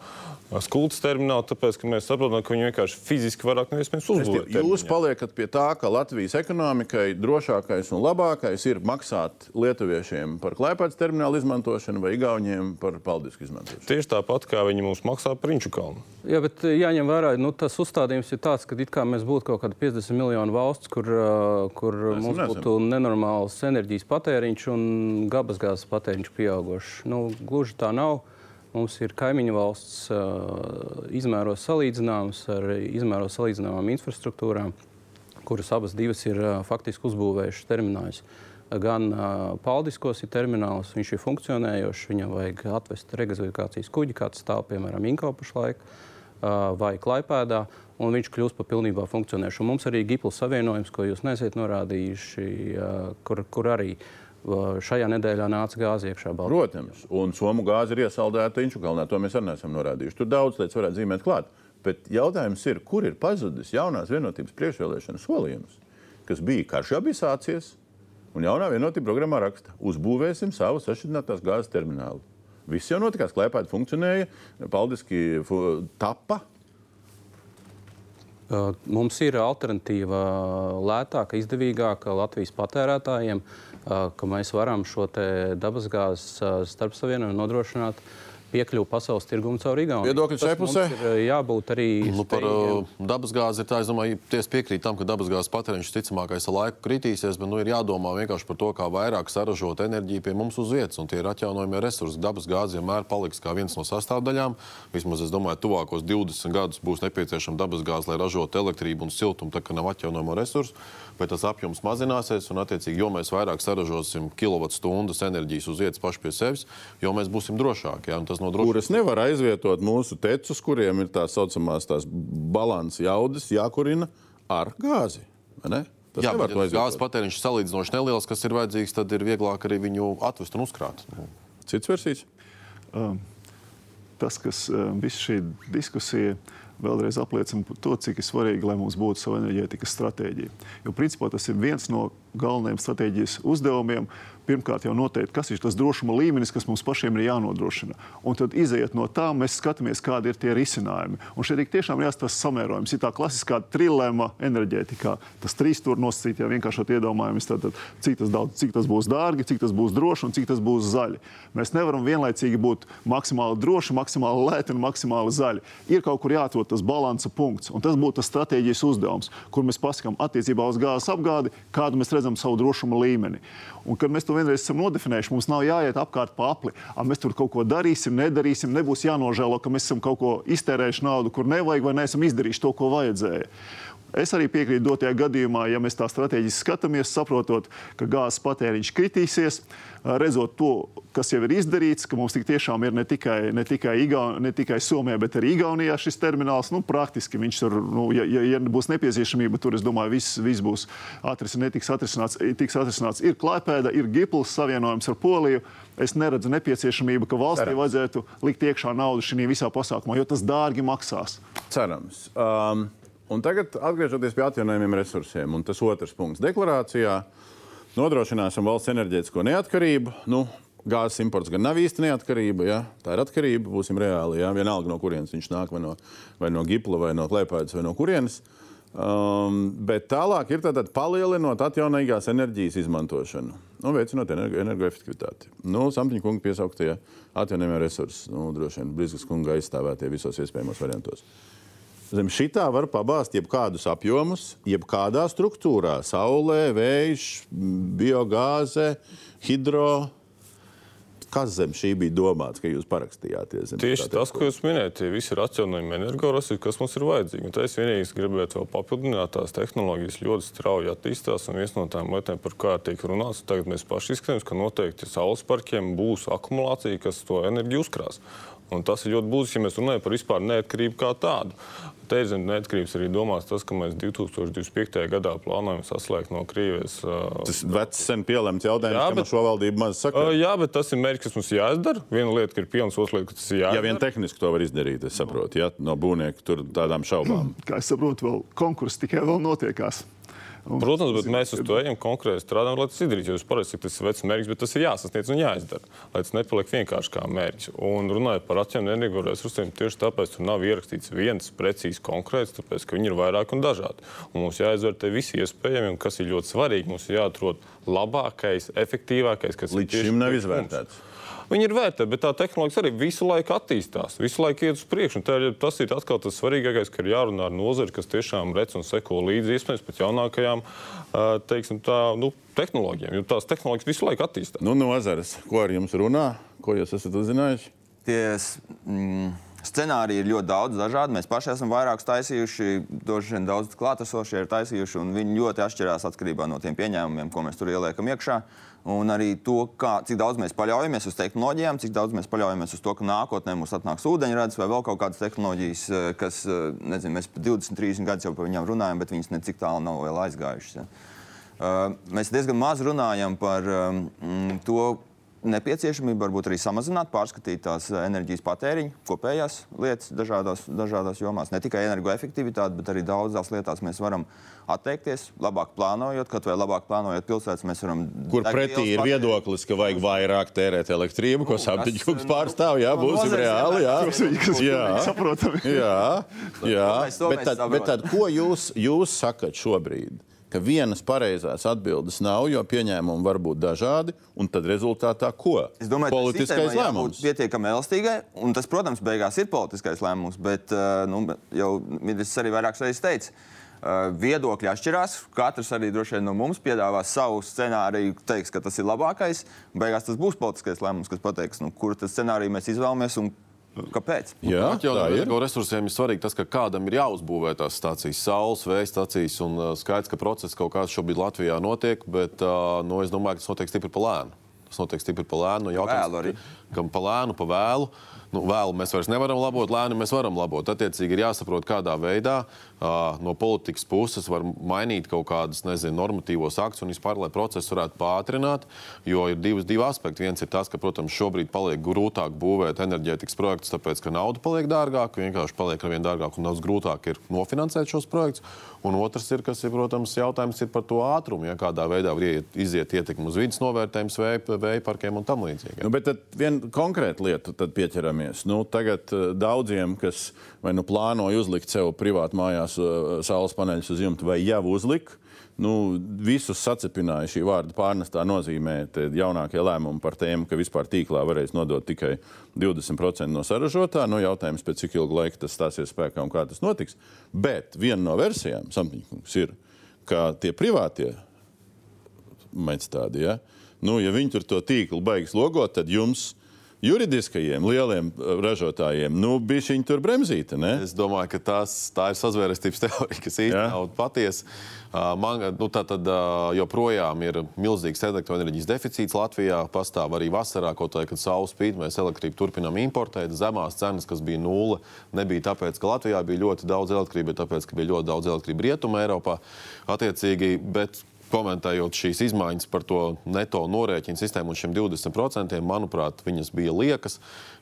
skuldas terminālu, tāpēc, ka mēs saprotam, ka viņi vienkārši fiziski vairāk neiespējams uzbūvēt. Jūs paliekat pie tā, ka Latvijas ekonomikai drošākais un labākais ir maksāt lietuviešiem par klēpētas terminālu izmantošanu vai igauniem par paldisku izmantošanu. Tieši tāpat kā viņi mums maksā par Inču kalnu. Jā, bet jāņem vērā, nu, tas uzstādījums ir tāds, ka it kā mēs būtu kaut kāda 50 miljonu valsts, kur, kur Esam, mums esam. būtu nenormāls enerģijas patēriņš un dabasgāzes patēriņš pieaugušs. Nu, gluži tā nav. Mums ir kaimiņu valsts uh, izmēros salīdzināmas ar izmēros salīdzināmām infrastruktūrām, kuras abas divas ir uh, faktiski uzbūvējušas terminālus. Gan uh, Paldiskos ir termināls, viņš ir funkcionējošs, viņam vajag atvest regasifikācijas kuģi, kāds stāv piemēram Inkau pašlaik, vai Klaipēdā, un viņš kļūst par pilnībā funkcionējušu. Un mums arī Gipls savienojums, ko jūs nesat norādījuši, kur, kur arī uh, šajā nedēļā nāca gāze iekšā Baltijā. Protams, un somu gāze ir iesaldēta Inču kalnā. To mēs arī neesam norādījuši. Tur daudz lietas varētu zīmēt klāt. Bet jautājums ir, kur ir pazudis jaunās vienotības priekšvēlēšana solījums, kas bija karš jau bija sācies, un jaunā vienotība programmā raksta, uzbūvēsim savu sašķidrinātās gāzes terminālu. Viss jau notikās, klēpēji funkcionēja, paldiski tapa. Mums ir alternatīva lētāka, izdevīgāka Latvijas patērētājiem, ka mēs varam šo dabasgāzes starpsavienojumu nodrošināt piekļuvu pasaules tirgumu caur Igauniju. Viedokļi šai pusē? Jābūt arī Nu, par uh, dabasgāzi ir tā, es domāju, tiesa piekrīt tam, ka dabasgāzes patēriņš ticamākais ar laiku kritīsies, bet nu, ir jādomā vienkārši par to, kā vairāk saražot enerģiju pie mums uz vietas. Un tie ir atjaunojamie resursi. Dabasgāze vienmēr paliks kā viens no sastāvdaļām. Vismaz es domāju, tuvākos 20 gadus būs nepieciešama dabasgāze, lai ražotu elektrību un siltumu, tā kā nav atjaunojamo resursu. Bet tas apjoms mazināsies, un, attiecīgi, jo mēs vairāk saražosim kilovatstundas enerģijas uz vietas paši pie sevis, jo mēs būsim drošāki. Ja? Tas nodrošinās kuras nevar aizvietot mūsu tecus, kuriem ir tā saucamās tās balanss jaudas, jākurina ar gāzi. vai ne? Tas Jā, bet ja gāzes patēriņš ir salīdzinoši neliels, kas ir vajadzīgs, tad ir vieglāk arī viņu atvest un uzkrāt. Cits versijas. tas, kas eh, visu šī diskusija vēlreiz apliecina to, cik ir svarīgi, lai mums būtu sava enerģētikas stratēģija. Jo principā tas ir viens no galvenajiem stratēģijas uzdevumiem. Pirmkārt, jau noteikt, kas ir tas drošuma līmenis, kas mums pašiem ir jānodrošina. Un tad, izējot no tā, mēs skatāmies, kādi ir tie risinājumi. Un šeit ir tiešām jāstāsta samērojums. Ir tā klasiskā trilēma enerģētikā. Tas trīs tur nosacīt, ja vienkāršot iedomājamies, tad, tad, cik, tas daudz, cik tas būs dārgi, cik tas būs droši un cik tas būs zaļi. Mēs nevaram vienlaicīgi būt maksimāli droši, maksimāli lēti un maksimāli zaļi. Ir kaut kur jāatrod tas balansa punkts. Un tas būtu tas stratēģijas uzdevums, kur mēs pasakām attiecībā uz gāzes apgādi, kādu mēs redzam savu drošuma līmeni. Un, kad mēs to vienreiz esam nodefinējuši, mums nav jāiet apkārt pa apli. A, mēs tur kaut ko darīsim, nedarīsim, nebūs jānožēlo, ka mēs esam kaut ko iztērējuši naudu, kur nevajag, vai neesam izdarījuši to, ko vajadzēja. Es arī piekrītu dotajā gadījumā, ja mēs tā strateģiski skatāmies, saprotot, ka gāzes patēriņš kritīsies, redzot to, kas jau ir izdarīts, ka mums tik tiešām ir ne tikai, ne tikai, Igaun, ne tikai Somijā, bet arī Igaunijā šis termināls. Nu, praktiski viņš tur, nu, ja, ja, ja būs nepieciešamība, tur es domāju, viss, viss būs atris, netiks atrisināts. Tiks atrisināts. Ir Klaipēda, ir Gipls savienojums ar Poliju. Es neredzu nepieciešamību, ka valstī Cerams. vajadzētu likt iekšā naudu šajā visā pasākumā, jo tas dārgi maksās. Cerams. Um, un tagad atgriežoties pie atjaunojumiem resursiem, un tas otrs punkts deklarācijā. Nodrošināsim valsts enerģētisko neatkarību. Nu, gāzes imports gan nav īsti neatkarība, ja? tā ir atkarība. Būsim reāli. Ja? Vienalga no kurienes viņš nāk, vai no, vai no Gipla, vai no Klēpēdas, vai no kurienes. Um, bet tālāk ir tātad palielinot atjaunīgās enerģijas izmantošanu un veicinot energo, energoefektivitāti. Nu, Samtiņa kunga piesauktie atjaunojamie resursi, nu, droši vien Brīskas kunga aizstāvētie visos iespējamos variantos. Zem šitā var pabāzt jebkādus apjomus, jebkādā struktūrā - saulē, vējš, biogāze, hidro. Kas zem šī bija domāts, ka jūs parakstījāties? zem Tieši tas, ko jūs minējāt, tie visi ir atjaunojami energoresursi, kas mums ir vajadzīgi. Un es vienīgi gribētu vēl papildināt, tās tehnoloģijas ļoti strauji attīstās. Un viena no tām lietām, par kā tiek runāts, tagad mēs paši izskatāmies, ka noteikti saules parkiem būs akumulācija, kas to enerģiju uzkrās. Un tas ir ļoti būtiski, ja mēs runājam par vispār neatkarību kā tādu. Te ir zem neatkarības arī domāts tas, ka mēs 2025. gadā plānojam saslēgt no Krievijas. Uh, Tas vecs, sen pielemts jautājums, Jā, kam bet- šo valdību maz saka. uh, jā, bet tas ir mērķis, kas mums jāizdara. Viena lieta ir pilns, otra lieta, ka tas ir Ja jādara. vien tehniski to var izdarīt, es saprotu, ja no būvnieka tur tādām šaubām. Kā es saprotu, vēl konkurss tikai vēl notiekās. Protams, bet mēs uz to ejam konkrēti strādājam, lai tas izdarītu. Jūs sakat, tas ir vecs mērķis, bet tas ir jāsasniedz un jāizdara, lai tas nepaliek vienkārši kā mērķis. Un runājot par atjaunotiem energoresursiem, tieši tāpēc tur nav ierakstīts viens precīzi konkrēts, tāpēc ka viņi ir vairāk un dažādi. Un mums jāizvērtē visi iespējami, un kas ir ļoti svarīgi, mums ir jāatrod labākais, efektīvākais, kas Līdz šim nav priekš mums. Viņi ir vērtēti, bet tā tehnoloģija arī visu laiku attīstās, visu laiku iet uz priekšu. Un tā ir- Tas ir atkal tas svarīgākais, ka ir jārunā ar nozari, kas tiešām redz un seko līdzi iespējams pat jaunākajām teiksim, tā, nu, tehnoloģijām. Jo tās tehnoloģijas visu laiku attīstās. Nu, nozares, ko ar jums runā, ko jūs esat uzzinājuši? Tie s- mm, scenāriji ir ļoti daudz dažādi. Mēs paši esam vairākus taisījuši, droši vien daudz klātesošie ir taisījuši, un viņi ļoti atšķirās atkarībā no tiem pieņēmumiem, ko mēs tur ieliekam iekšā. Un arī to, kā, cik daudz mēs paļaujamies uz tehnoloģijām, cik daudz mēs paļaujamies uz to, ka nākotnē mums atnāks ūdeņrads vai vēl kaut kādas tehnoloģijas, eh, kas, eh, nezinu, mēs pat 20, 30 gadus jau par viņām runājam, bet viņas necik tālu nav vēl aizgājušas. Ja. Uh, mēs diezgan maz runājam par to nepieciešamību, varbūt arī samazināt, pārskatīt tās enerģijas patēriņu, kopējās lietas dažādās, dažādās jomās. Ne tikai energoefektivitāte, bet arī daudzās lietās mēs varam atteikties, labāk plānojot, kaut vai labāk plānojot pilsētas. Mēs varam Kur pretī ir viedoklis, ka vajag vairāk tērēt elektrību, ko Sāptiņkungs nu, pārstāv. Jā, no būsim reāli. Jā, Tas ir saprotami. jā, jā. Bet, tad, bet tad, ko jūs, jūs sakat šobrīd? Ka vienas pareizās atbildes nav, jo pieņēmumi var būt dažādi, un tad rezultātā ko? Es domāju, ka Politiskais lēmums. Pietiekami elastīgai, un tas, protams, beigās ir politiskais lēmums, bet uh, nu, jau ministrs arī vairākas reizes teica. Uh, viedokļi atšķirās. Katrs arī droši vien no mums piedāvās savu scenāriju, teiks, ka tas ir labākais. Beigās tas būs politiskais lēmums, kas pateiks, nu, kuru scenāriju mēs izvēlamies un kāpēc. Jā, tā Atjaunojamiem ir. energoresursiem ir svarīgi tas, ka kādam ir jāuzbūvē tās stācijas, saules, vēja stācijas. Un uh, skaidrs, ka process kaut kāds šobrīd Latvijā notiek, bet uh, nu, es domāju, ka tas notiek stipri pa lēnu. Tas notiek stipri pa lēnu. Nu, jautājums, Vēlu arī. Kam pa lēnu, pa vēlu. Nu, vēlu mēs vairs nevaram labot, lēnu mēs varam labot. Attiecīgi ir jāsaprot, kādā veidā uh, no politikas puses var mainīt kaut kādus nezinu, normatīvos aktus un vispār, lai procesu varētu pātrināt. Jo ir divas, divi aspekti. Viens ir tas, ka, protams, šobrīd paliek grūtāk būvēt enerģētikas projektus, tāpēc, ka nauda paliek dārgāka, vienkārši paliek ar vien dārgāk un daudz grūtāk ir nofinansēt šos projektus. Un otrs ir, kas ir, protams, jautājums ir par to ātrumu, ja kādā veidā var iet, iziet ietekmi uz vidas novērtējums, vēja, parkiem un tam līdzīgi. Nu, bet tad viena konkrēta lieta, tad pieķeramies. Nu, tagad uh, daudziem, kas vai nu plānoja uzlikt sev privāti mājās uh, saules paneļus uz jumta, vai jau uzlika, nu, visus sacepināja šī vārda pārnestā nozīmē jaunākie lēmumi par tēmu, ka vispār tīklā varēs nodot tikai 20% no saražotā. Nu, jautājums, pēc cik ilga laika tas stāsies spēkā un kā tas notiks. Bet viena no versijām, Samtiņkungs, ir, ka tie privātie mēģinājumi tādi. Ja? Nu, ja viņi tur to tīklu beigas logot, tad jums, juridiskajiem lieliem uh, ražotājiem, nu, bija šī tur bremzīte. Ne? Es domāju, ka tās, tā ir sazvērestības teorija, kas īstenībā nav patiesa. Uh, Man nu, tā tad uh, joprojām ir milzīgs elektroenerģijas deficīts Latvijā. Pastāv arī vasarā, kaut kā, kad saule spīd, mēs elektrību turpinām importēt. Zemās cenas, kas bija nulle, nebija tāpēc, ka Latvijā bija ļoti daudz elektrības, bet tāpēc, ka bija ļoti daudz elektrības rietumē Eiropā. Attiecīgi, bet komentējot šīs izmaiņas par to neto norēķinu sistēmu un šiem 20%, manuprāt, viņas bija liekas.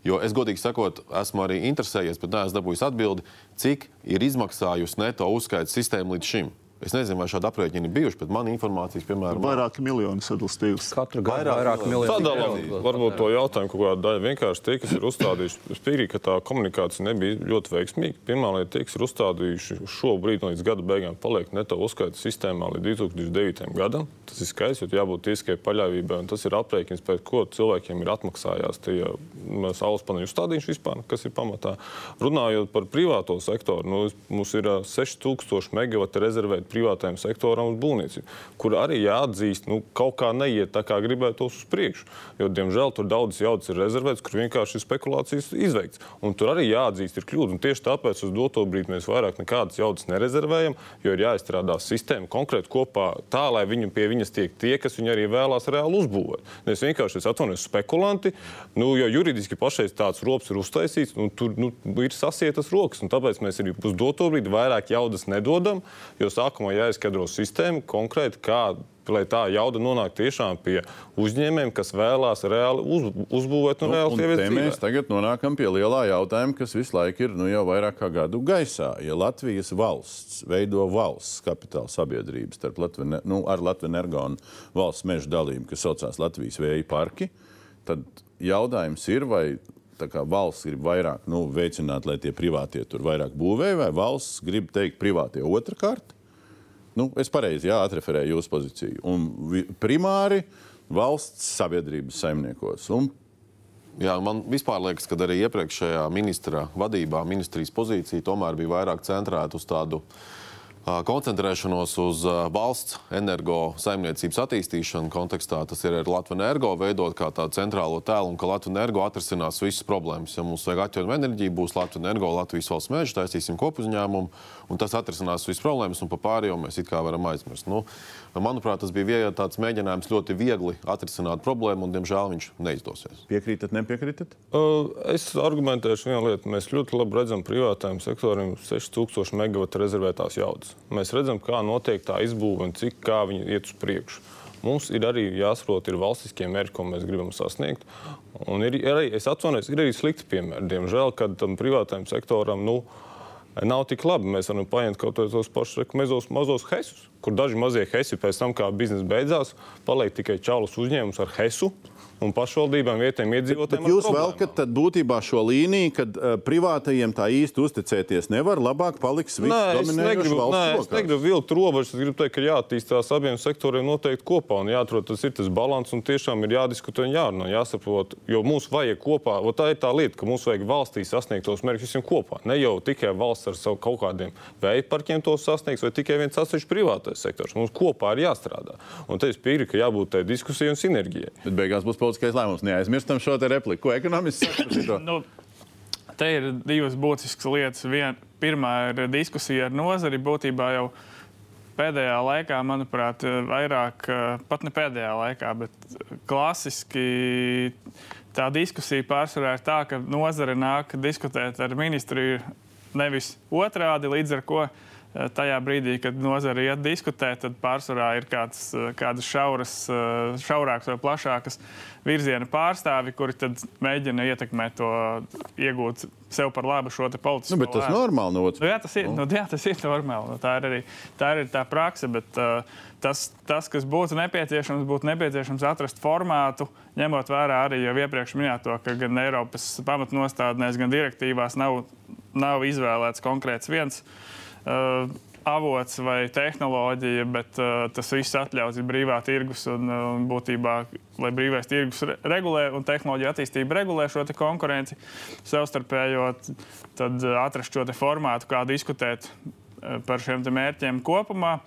Jo es godīgi sakot, esmu arī interesējies, bet neesmu dabūjis atbildi, cik ir izmaksājusi neto uzskaits sistēma līdz šim. Es nezinu, vai šādi aprēķini ir bijuši, bet man informācijas, piemēram, Vairāki miljoni sadalstījusi. Katru gadu Vairāk vairāk miljonu. Eiro. varbūt to jautājumu kaut kādā daļā vienkārši tie, kas ir uzstādījuši. Es piekrītu, ka tā komunikācija nebija ļoti veiksmīga. Pirmā lieta, tie, kas ir uzstādījuši šobrīd līdz gada beigām, paliek neto uzskaita sistēmā līdz 2009. gadam. Tas ir skaisti, jo jābūt tiesiskai paļāvībai, un tas ir aprēķins, pēc ko cilvēkiem ir atmaksājās tie mm, saules paneļu uzstādījuši vispār, kas ir pamatā. Runājot par privāto sektoru, nu, mums ir ā, 6000 megawati rezervēti privātajam sektoram uz būvniecību, kur arī jāatzīst, nu, kaut kā neiet tā, kā gribētos uz priekšu. Jo, diemžēl, tur daudzas jaudas ir rezervētas, kur vienkārši ir spekulācijas izveikts. Un tur arī jāatzīst, ir kļūda. Un tieši tāpēc uz doto brīdi mēs vairāk nekādas jaudas nerezervējam, jo ir jāizstrādā sistēma konkrēti kopā tā, lai viņi pie viņas tiek tie, kas viņu arī vēlās reāli uzbūvēt. Nevis vienkārši es atvainojos spekulanti, nu, jo juridiski pašais tāds rops ir uztaisīts, un tur nu, ir sasietas rokas. Tāpēc mēs arī uz doto brīdi vairāk jaudas nedodam, jo sākumā jāizskaidro sistēma konkrēti, kā lai tā jauda nonāk tiešām pie uzņēmējiem, kas vēlās reāli uz, uzbūvēt un, Nu, reāli dzīvē. mēs tagad nonākam pie lielā jautājuma, kas visu laiku ir nu, jau vairāk kā gadu gaisā. Ja Latvijas valsts veido valsts kapitāla sabiedrības starp Latvi, nu, ar Latvijas energo un valsts meža dalību, kas saucās Latvijas vēja parki, tad jautājums ir, vai kā valsts grib vairāk nu, veicināt, lai tie privātie tur vairāk būvē, vai valsts grib teikt privātie otrkārt. Nu, es pareizi jā, atreferēju jūsu pozīciju. Un vi- primāri valsts sabiedrības saimniekos. Un Jā, man vispār liekas, ka arī iepriekšējā ministra vadībā ministrijas pozīcija tomēr bija vairāk centrēta uz tādu ā, koncentrēšanos uz valsts energo saimniecības attīstīšanu kontekstā. Tas ir ar Latvijas energo veidot kā tādu centrālo tēlu un ka Latvijas energo atrisinās visas problēmas. Ja mums vajag atjaunot enerģiju, būs Latvijas energo, Latvijas valsts meža, taisīsim kopuzņēmumu, un tas atrisinās visas problēmas, un par pārējo mēs it kā varam aizmirst. Nu, manuprāt, tas bija tāds mēģinājums ļoti viegli atrisināt problēmu, un diemžēl viņš neizdosies. piekrītat, nepiekrītat? Uh, Es argumentēšu vienu lietu. Mēs ļoti labi redzam privātajam sektoram 6000 megawatu rezervētās jaudas. Mēs redzam, kā notiek tā izbūve un cik kā viņi iet uz priekšu. Mums ir arī jāsaprot, ir valstiskie mērķi, ko mēs gribam sasniegt. Un ir arī, es atvainojos, ir arī slikti piemēri. Diemžēl, kad tam privātajam sektoram nu, nav tik labi. Mēs varam paņemt kaut kādus pašus mazos, mazos hesus, kur daži mazie hesi pēc tam, kā biznesa beidzās, paliek tikai čaulus uzņēmums ar hesu. Un pašvaldībām, vietējiem iedzīvotājiem. Bet jūs velkat būtībā šo līniju, kad uh, privātajiem tā īsti uzticēties nevar. Labāk paliks viss dominējošs negribu, nē, valsts es negribu vilkt robežas. Es gribu teikt, ka jāattīstās abiem sektoriem noteikti kopā un jāatrod tas ir tas līdzsvars un tiešām ir jādiskutē un jārunā, jāsaprot. Jo mums vajag kopā, o tā ir tā lieta, ka mums vajag valstī sasniegt tos mērķus visiem kopā. Ne jau tikai valsts ar savu kaut kādiem vēja parkiem to sasniegs, vai tikai viens atsevišķs privātais sektors. Mums kopā ir jāstrādā. Un te es piekrītu, ka jābūt tai diskusijai un sinerģijai. Bet beigās būs politiskais lēmums. Neaizmirstam šo te repliku. Ko ekonomists saka par šito? Nu, te ir divas būtiskas lietas. Vien, pirmā ir diskusija ar nozari. Būtībā jau pēdējā laikā, manuprāt, vairāk, pat ne pēdējā laikā, bet klasiski tā diskusija pārsvarā ir tā, ka nozare nāk diskutēt ar ministriju nevis otrādi, līdz ar eh, tajā brīdī, kad nozare iet diskutēt, tad pārsvarā ir kāds, eh, kādas šauras, eh, šaurākas vai plašākas virziena pārstāvi, kuri mēģina ietekmēt to, iegūt sev par labu šo politisko Nu, bet tas lēmumu. normāli no otras Nu, jā, tas ir, nu, jā, tas ir normāli. Nu, tā ir arī tā, ir tā praksa. Bet, uh, tas, tas, kas būtu nepieciešams, būtu nepieciešams atrast formātu, ņemot vērā arī jau iepriekš minēto, ka gan Eiropas pamatnostādnēs, gan direktīvās nav, nav izvēlēts konkrēts viens. Uh, avots vai tehnoloģija, bet uh, tas viss atļauts ir brīvā tirgus un uh, būtībā, lai brīvais tirgus re regulē un tehnoloģija attīstība regulē šo konkurenci savstarpējo, tad uh, atrast šo formātu, kā diskutēt uh, par šiem mērķiem kopumā.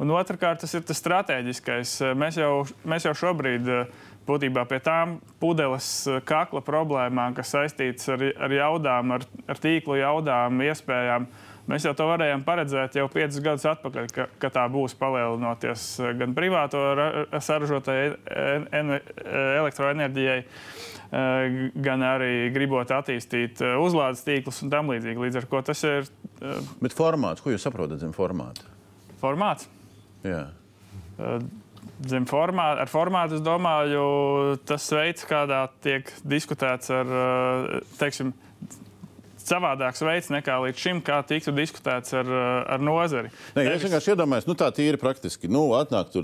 Un otrkārt, tas ir tas strateģiskais. Uh, Mēs jau, mēs jau šobrīd uh, būtībā pie tām pudeles uh, kakla problēmām, kas saistītas ar, ar jaudām, ar, ar tīklu jaudām, iespējām. Mēs jau to varējām paredzēt jau piecus gadus atpakaļ, ka, ka tā būs palielinoties uh, gan privāto ra- saražotajai en- en- elektroenerģijai, uh, gan arī gribot attīstīt uzlādes tīklus un tam līdzīgi. Līdz ar to tas ir Bet formāts, ko jūs saprotat zem formāta? formāts. Jā. Zem formāta, ar formātu es domāju, tas veids, kādā tiek diskutēts ar, eh, teiksim, savādāks veids nekā līdz šim, kā tiktu diskutēts ar, eh, ar nozari. Nē, es Nevis- vienkārši iedomājos, nu tā tīri praktiski. Nu, atnāk tur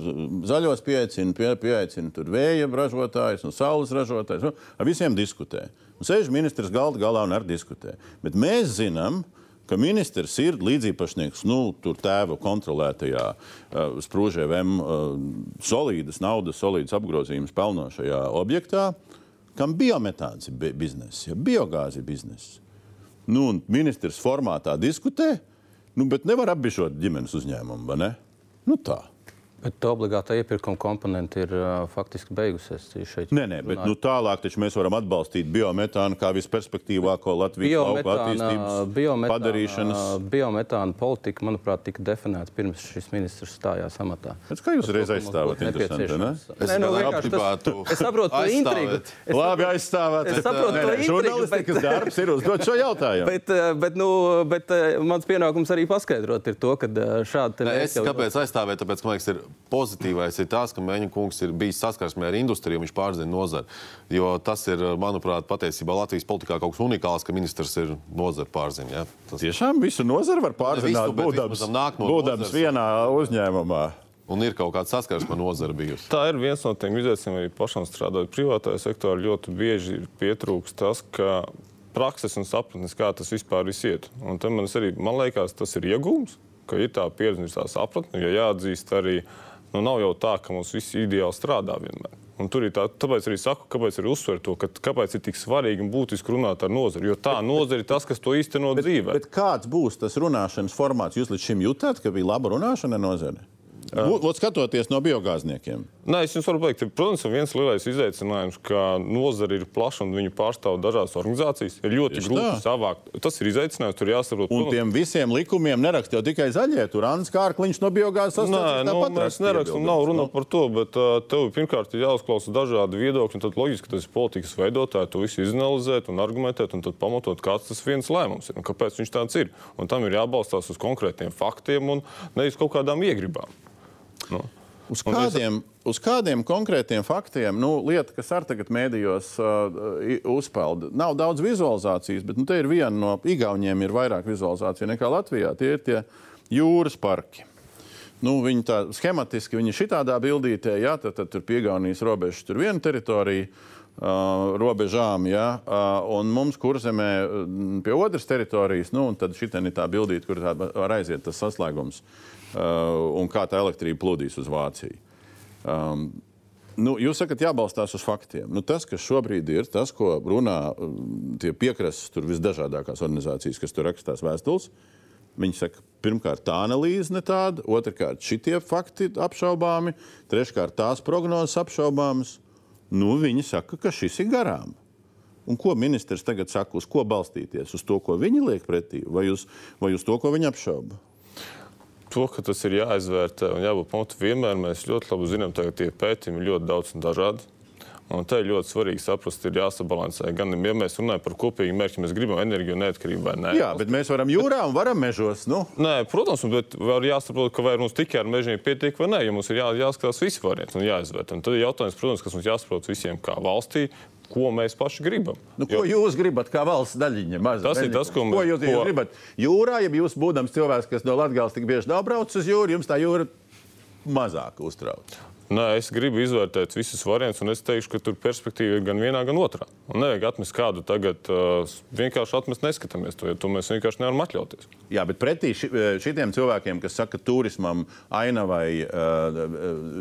zaļos pieaicina, pie, pieaicina tur vēja ražotājs un saules ražotājs. Nu, ar visiem diskutē. Un sēž ministrs galda galā un arī diskutē. Bet mēs zinām, ka ministrs ir līdzīpašnieks nu, tēva kontrolētajā uh, sprūžēm uh, solīdas naudas, solīdas apgrozījums pelnošajā objektā, kam biometāns ir bi- bizness, ja biogāzi ir bizness. Nu, ministrs formātā diskutē, nu, bet nevar apbišot ģimenes uzņēmumu, ne? Nu, tā. Bet obligātā iepirkuma komponente ir uh, faktiski beigusies. Šeit Nē, nē, bet nu, tālāk mēs varam atbalstīt biometānu kā visperspektīvāko Latvijas lauku attīstības padarīšanas. biometāna politika, manuprāt, tika definēta pirms šis ministrs stājās amatā. Bet kā jūs reiz aizstāvat? ne? Es Nē, nu, tas- Es saprotu aizstāvēt. intrigu. Es Labi aizstāvāt. Es saprotu intrigu, Žurnālistikas bet- darbs ir uzdot šo jautājumu. Bet, bet, nu, bet mans pienākums arī paskaidrot ir to, ka šādi Nē, Es kāpēc aizstāvēju? Tāpēc, ka man liekas, ir pozitīvais ir tas, ka Mēņa kungs ir bijis saskarsmē ar industriju, viņš pārzina nozari. Jo tas ir, manuprāt, patiesībā Latvijas politikā kaut kas unikāls, ka ministrs ir nozara pārzina. Ja? Tas... Tiešām visu nozari var pārzināt, būdams, no būdams vienā uzņēmumā. Un ir kaut kāda saskarsme nozara bijusi. Tā ir viens no tiem izaicinājumiem, arī pašam strādājot privātajā sektorā. Ļoti bieži ir pietrūkst tas, ka prakses un sapratnes, kā tas vispār iet. Un tam man, arī, man liekas, tas ir iegūms, ka ir tā pieredze, ir tā sapratne, jo jāatzīst arī, nu nav jau tā, ka mums viss ideāli strādā vienmēr. Un tur ir tā, tāpēc arī saku, kāpēc ir uzsver to, ka, kāpēc ir tik svarīgi un būtiski runāt ar nozari. Jo tā nozara ir tas, kas to īsteno dzīvē. Bet kāds būs tas runāšanas formāts? Jūs līdz šim jutāt, ka bija laba runāšana ar nozari? Būtu skatoties no biogāzniekiem. Nē, es jums varu pateikt, protams, viens lielais izaicinājums, ka nozara ir plaša un viņu pārstāv dažādas organizācijas. Ir ļoti Tieši grūti tā. savākt. Tas ir izaicinājums, tur jāsaprot. Un protams, tiem visiem likumiem neraksta jau tikai zaļie. Tur Anna Kārkliņš no biogāzes Nē, sastāvdaļas nu, tāpat mēs iebildumus. nav runa par to, bet tev pirmkārt ir jāuzklausa dažādi viedokļi. Tad loģiski, ka tas ir politikas veidotājs, to visu izanalizēt un argumentēt, un tad pamatot, kāds tas viens lēmums ir un kāpēc viņš tāds ir. Un tam ir jābalstās uz konkrētiem faktiem un nevis kaut kādām iegribām. Nu. Uz kādiem, uz kādiem konkrētiem faktiem, nu, lieta, kas arī tagad mēdījos uh, uzpeld, nav daudz vizualizācijas, bet nu, te ir viena no Igauniem, ir vairāk vizualizāciju nekā Latvijā. Tie ir tie jūras parki. Nu, viņi tā schematiski, viņi šitādā bildītē, jā, tad, tad tur pie Igaunijas robežas tur viena teritorija. Uh, robežām, ja, uh, un mums kurzemē uh, pie otras teritorijas, nu, un tad šī ir tā bildīte, kur tā var aiziet tas saslēgums, un kā tā elektrība plūdīs uz Vāciju. Um, Nu, jūs sakat, jābalstās uz faktiem. Nu, tas, kas šobrīd ir, tas, ko runā um, tie piekrastes, visdažādākās organizācijas, kas tur rakstās vēstules, viņi saka, pirmkārt, tā analīze ne tāda, otrkārt, šitie fakti apšaubāmi, treškārt, tās prognozes apšaubāmas. Nu, viņi saka, ka šis ir garām. Un ko ministrs tagad saka, uz ko balstīties? Uz to, ko viņi liek pretī, vai uz, vai uz to, ko viņi apšauba? To, ka tas ir jāizvērtē un jābūt pamatam vienmēr, mēs ļoti labi zinām, ka tie pētījumi ir ļoti daudz un dažādi. Un te ir ļoti svarīgi saprast, ir jāsabalansē. Gan ja mēs runājam par kopīgu mērķi, mēs gribam enerģiju neatkarību vai nē. Jā, bet mēs varam jūrā un varam mežos. Nu. Nē, protams, bet var jāsaprot, ka vai mums tikai ar mežiem pietiek vai nē, jo mums ir jā, jāskatās visi varianti un jāizvērtē. Tad ir jautājums, protams, kas mums jāsaprot visiem kā valstī, ko mēs paši gribam. Nu, ko jo... jūs gribat, kā valsts daļiņa? Maza, Tas ir Beņģa? tas, ko ko mēs- jūs, ko- jūs gribat. Jūrā, ja jūs būdams cilvēks, kas no Latvijas tik bieži nav braucis uz jūru, jums tā jūra mazāk uztrauc. Nē, es gribu izvērtēt visus variantus, un es teikšu, ka tur perspektīva ir gan vienā, gan otrā. Un nevajag atmest kādu tagad, uh, vienkārši atmest, neskatāmies to, jo to mēs vienkārši nevaram atļauties. Jā, bet pretī ši, šitiem cilvēkiem, kas saka, ka turismam, ainavai, uh,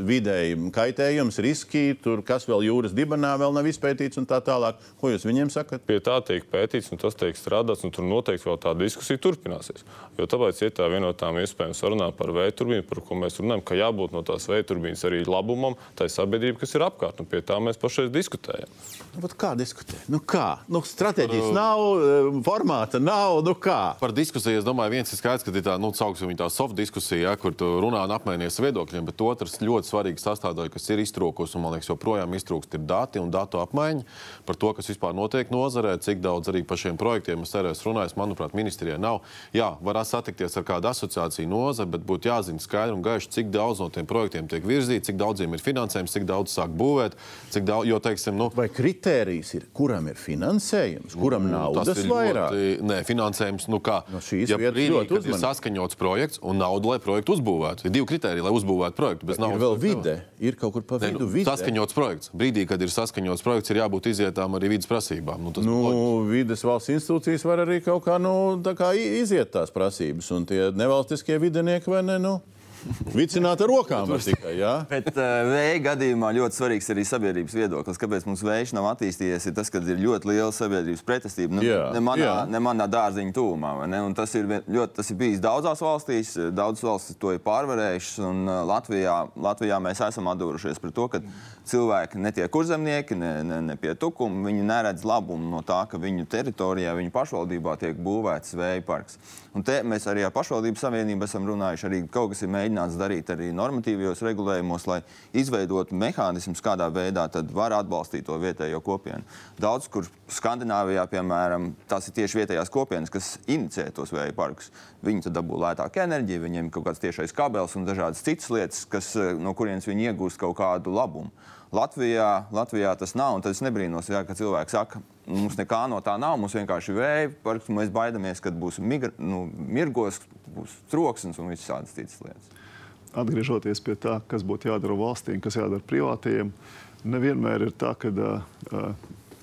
videi kaitējums, riski, tur kas vēl jūras dibenā vēl nav izpētīts un tā tālāk. Ko jūs viņiem sakat? Pie tā tiek pētīts, un tas tiek strādāts, un tur noteikti vēl tā diskusija turpināsies. Jo tāpēc ir tā viena no tām iespējām sarunāt par vējturbīnu, par ko mēs runājam, ka jābūt no tās vējturbīnas arī labumam, tai sabiedrībai, kas ir apkārt. Un pie tā mēs pašreiz diskutējam. Nu, bet kā diskutēt? Nu, kā? Nu, Stratēģijas nav, eh, formāta nav. Nu, kā? Par diskusiju es domāju, viens ir skaidrs, ka ir tā, nu, sauksim viņu tā soft diskusija, ja, kur tu runā un apmainies viedokļiem, bet otrs ļoti svarīgs sastāvdaļa, kas ir iztrūkusi un man liekas, joprojām iztrūkst, ir dati un datu apmaiņa par to, kas vispār notiek nozarē, cik daudz arī par šiem projektiem es cerēju runājis. Manuprāt, ministrijai nav. Jā, var satikties ar kādu asociāciju nozari, bet būtu jāzina skaidri un gaiši, cik daudz no tiem projektiem tiek virzīti, cik daudziem ir finansējums, cik daudz sāk būvēt, cik daudz, jo, teiksim, nu, Vai kritērijs ir, kuram ir finansējums, kuram naudas Tas ir vairāk? ļoti, nē, finansējums. Nu kā, No šīs ja brīdī, kad ir uzmanīgi. saskaņots projekts un nauda, lai projektu uzbūvētu. Ir divi kriteriji, lai uzbūvētu projektu. Bez Ir naudas vēl projektu vide, ir kaut kur pa nevar. vidu. Nu, vide. saskaņots projekts. Brīdī, kad ir saskaņots projekts, ir jābūt izietām arī vidas prasībām. Nu, Nu, loģiski. vides valsts institūcijas var arī kaut kā, nu, kā iziet tās prasības, un tie nevalstiskie videnieki vai ne? Nu, Vicināt ar rokām var tikai. Jā? Bet uh, vēja gadījumā ļoti svarīgs arī sabiedrības viedoklis. Kāpēc mums vējš nav attīstījies? Ir tas, ka ir ļoti liela sabiedrības pretestība. Nu, Jā, ne, manā, jā. ne manā dārziņa tūmā. ne? Un Tas ir, ļoti, tas ir bijis daudzās valstīs. Daudzas valstis to ir pārvarējušas. Un uh, Latvijā, Latvijā mēs esam atdūrušies pret to, ka cilvēki netiek urzemnieki, ne, ne, ne pie tukuma. Viņi neredz labumu no tā, ka viņu teritorijā, viņu pašvaldībā tiek būvēts vēja parks. Un te mēs arī ar pašvaldību savienību esam runājuši. Arī kaut kas ir mēģināts darīt arī normatīvajos regulējumos, lai izveidotu mehānismus, kādā veidā var atbalstīt to vietējo kopienu. Daudz, kur Skandināvijā, piemēram, tās ir tieši vietējās kopienas, kas inicē tos vēja parkus. Viņi tad dabū lētāku enerģiju, viņiem ir kaut kāds tiešais kabels un dažādas citas lietas, kas, no kurienes viņi iegūst kaut kādu labumu. Latvijā, Latvijā tas nav. Tad es nebrīnos, jā, ka cilvēki saka, mums nekā no tā nav. Mums vienkārši vēja parks. Mēs baidāmies, ka būs migra, nu, mirgos, būs troksnis un visādas citas lietas. Atgriežoties pie tā, kas būtu jādara valstīm, kas jādara privātajiem, nevienmēr ir tā, ka uh,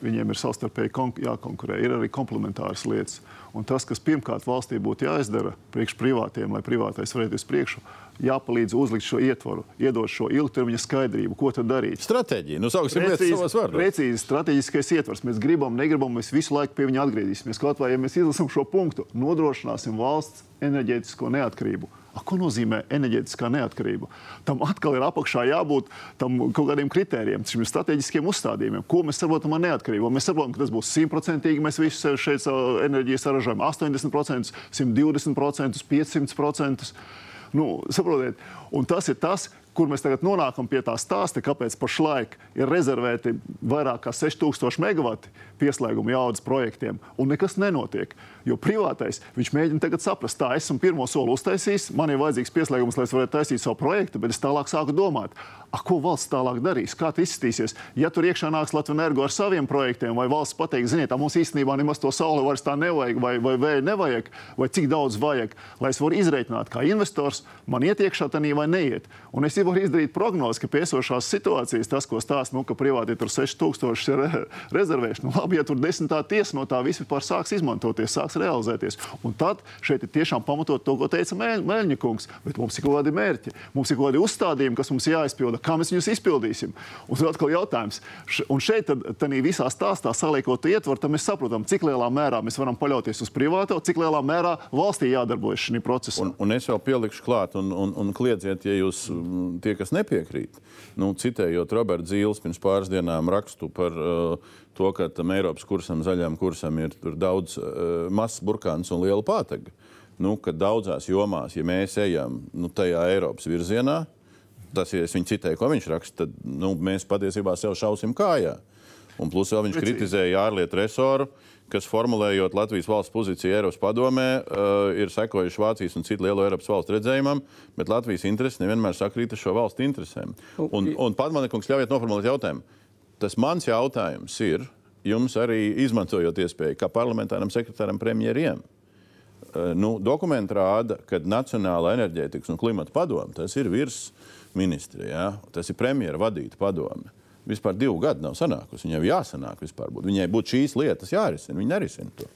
viņiem ir savstarpēji jākonkurē. Ir arī komplementāras lietas. Un tas, kas pirmkārt valstī būtu jāizdara priekš privātiem, lai privātais varētu uz priekšu, jāpalīdz uzlikt šo ietvaru, iedot šo ilgtermiņa skaidrību, ko tad darīt. Stratēģija, nu, sauksim lietas savos vārdos. Precīzi strateģiskais ietvars. Mēs gribam, negribam, mēs visu laiku pie viņa atgriezīsimies. Kaut vai, ja mēs izlasām šo punktu, nodrošināsim valsts enerģētisko neatkarību. A, ko nozīmē enerģētiskā neatkarība? Tam atkal ir apakšā jābūt kaut kādiem kritērijiem, šiem strateģiskiem uzstādījumiem. Ko mēs saprotam ar neatkarību? Mēs saprotam, ka tas būs simtprocentīgi. Mēs visi šeit enerģiju saražojam 80%, 120%, 500%. Nu, saprotiet, un tas ir tas, kur mēs tagad nonākam pie tā stāsta, kāpēc pašlaik ir rezervēti vairāk kā 6000 megawati pieslēguma jaudas projektiem, un nekas nenotiek. Jo privātais viņš mēģina tagad saprast, tā esmu pirmo soli uztaisījis, man ir vajadzīgs pieslēgums, lai es varētu taisīt savu projektu, bet es tālāk sāku domāt, a, ko valsts tālāk darīs, kā tas izskatīsies. Ja tur iekšā nāks Latvijas energo ar saviem projektiem, vai valsts pateiks, ziniet, mums īstenībā nemaz to sauli vairs tā nevajag, vai, vai vēja nevajag, vai cik daudz vajag, lai es varu izreikināt, kā investors, man iet iekšā tanī vai neiet. Un es varu izdarīt prognozi, ka pie esošās situācijas tas, ko stāsta, nu, ka privāti tur 6000 ir rezervēšana, nu, labi, ja tur desmitā tiesa no tā vispār sāks izmantoties, sāks realizēties. Un tad šeit ir tiešām pamatot to, ko teica Mēļņa kungs, bet mums ir kaut kādi mērķi, mums ir kaut kādi uzstādījumi, kas mums jāizpilda, kā mēs viņus izpildīsim. Un tad atkal jautājums, un šeit tad, tad visā stāstā saliekot ietvaru, tad mēs saprotam, cik lielā mērā mēs varam paļauties uz privāto, cik lielā mērā valstī jādarbojas šī procesā. Un, un es vēl pielikšu klāt un, un, un kliedziet, ja jūs tie, kas nepiekrīt, nu, citējot Roberts Zīles pirms pāris dienām rakstu par uh, to, ka tam Eiropas kursam, zaļajam kursam ir daudz uh, mazs burkāns un liela pātaga. Nu, ka daudzās jomās, ja mēs ejam nu, tajā Eiropas virzienā, tas, ja es viņu citēju, ko viņš raksta, tad nu, mēs patiesībā sev šausim kājā. Un plus vēl viņš kritizēja ārlietu resoru, kas formulējot Latvijas valsts pozīciju Eiropas padomē, uh, ir sekojuši Vācijas un citu lielo Eiropas valstu redzējumam, bet Latvijas intereses nevienmēr sakrīt ar šo valstu interesēm. Un, un Padmanekungs, ļaujiet noformulēt jautājumu. Tas mans jautājums ir jums arī izmantojot iespēju, kā parlamentāram sekretāram premjeriem. Uh, nu, dokumenti rāda, ka Nacionāla enerģētikas un klimata padome tas ir virs ministri, ja? tas ir premjera vadīta padome vispār divu gadu nav sanākusi. Viņai jāsanāk vispār. Būt. Viņai būtu šīs lietas jārisina. Viņa nerisina to.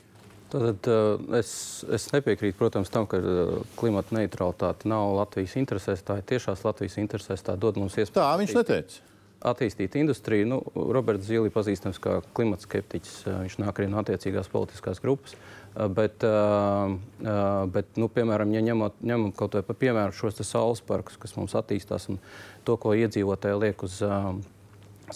Tad uh, es, es nepiekrītu, protams, tam, ka uh, klimata neutralitāte nav Latvijas interesēs. Tā ir tiešās Latvijas interesēs. Tā dod mums iespēju. Tā viņš neteica. Attīstīt industriju. Nu, Roberts Zīle ir pazīstams kā klimata skeptiķis. Uh, viņš nāk arī no attiecīgās politiskās grupas. Bet, bet nu, piemēram, ja ņemot, ņemam kaut vai par piemēru šos saules parkus, kas mums attīstās un to, ko iedzīvotāji liek uz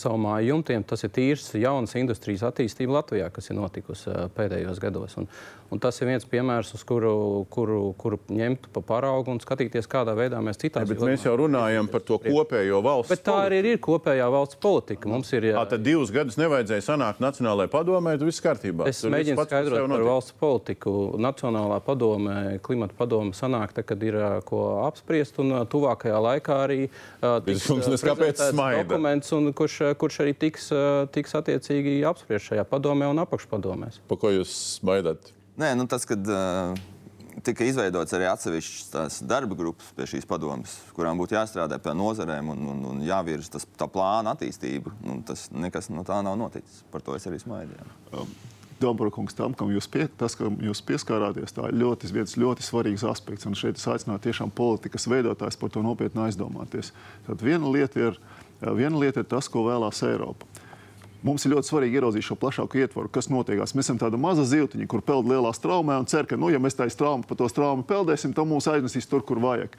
savu māju jumtiem. Tas ir tīrs jaunas industrijas attīstība Latvijā, kas ir notikusi pēdējos gados. Un, un tas ir viens piemērs, uz kuru, kuru, kuru ņemt pa paraugu un skatīties, kādā veidā mēs citās valstīs. Mēs jau runājam par to kopējo valsts bet tā arī ir kopējā valsts politika. Mums ir. Jā, tad divus gadus nevajadzēja sanākt Nacionālajai padomē, tad viss kārtībā. Es Tur mēģinu skaidrot par valsts politiku. Nacionālā padome, klimata padome sanāk, tad, kad ir ko apspriest, un tuvākajā laikā arī uh, tiks, uh, dokuments, un kurš Eh, kurš arī tiks, eh, tiks attiecīgi apspriests šajā padomē un apakšpadomēs. Pa ko jūs baidāt? Nē, nu tas, kad uh, tika izveidots arī atsevišķas darba grupas pie šīs padomes, kurām būtu jāstrādā pie nozarēm un, un, un jāvirza tā plāna attīstība. Nu, tas nekas no tā nav noticis. Par to es arī smaidīju. Um. Dabrokungs, tam, kam jūs, pie, tas, kam jūs pieskārāties, tā ir ļoti, viens ļoti svarīgs aspekts. Un šeit es aicinātu tiešām politikas veidotājs par to nopietni aizdomāties. Tad viena lieta ir Viena lieta ir tas, ko vēlās Eiropa. Mums ir ļoti svarīgi ieraudzīt šo plašāku ietvaru, kas notiekās. Mēs esam tāda maza zivtiņa, kur peld lielā straumē un cer, ka, nu, ja mēs tā straumu pa to straumu peldēsim, tad mūs aiznesīs tur, kur vajag.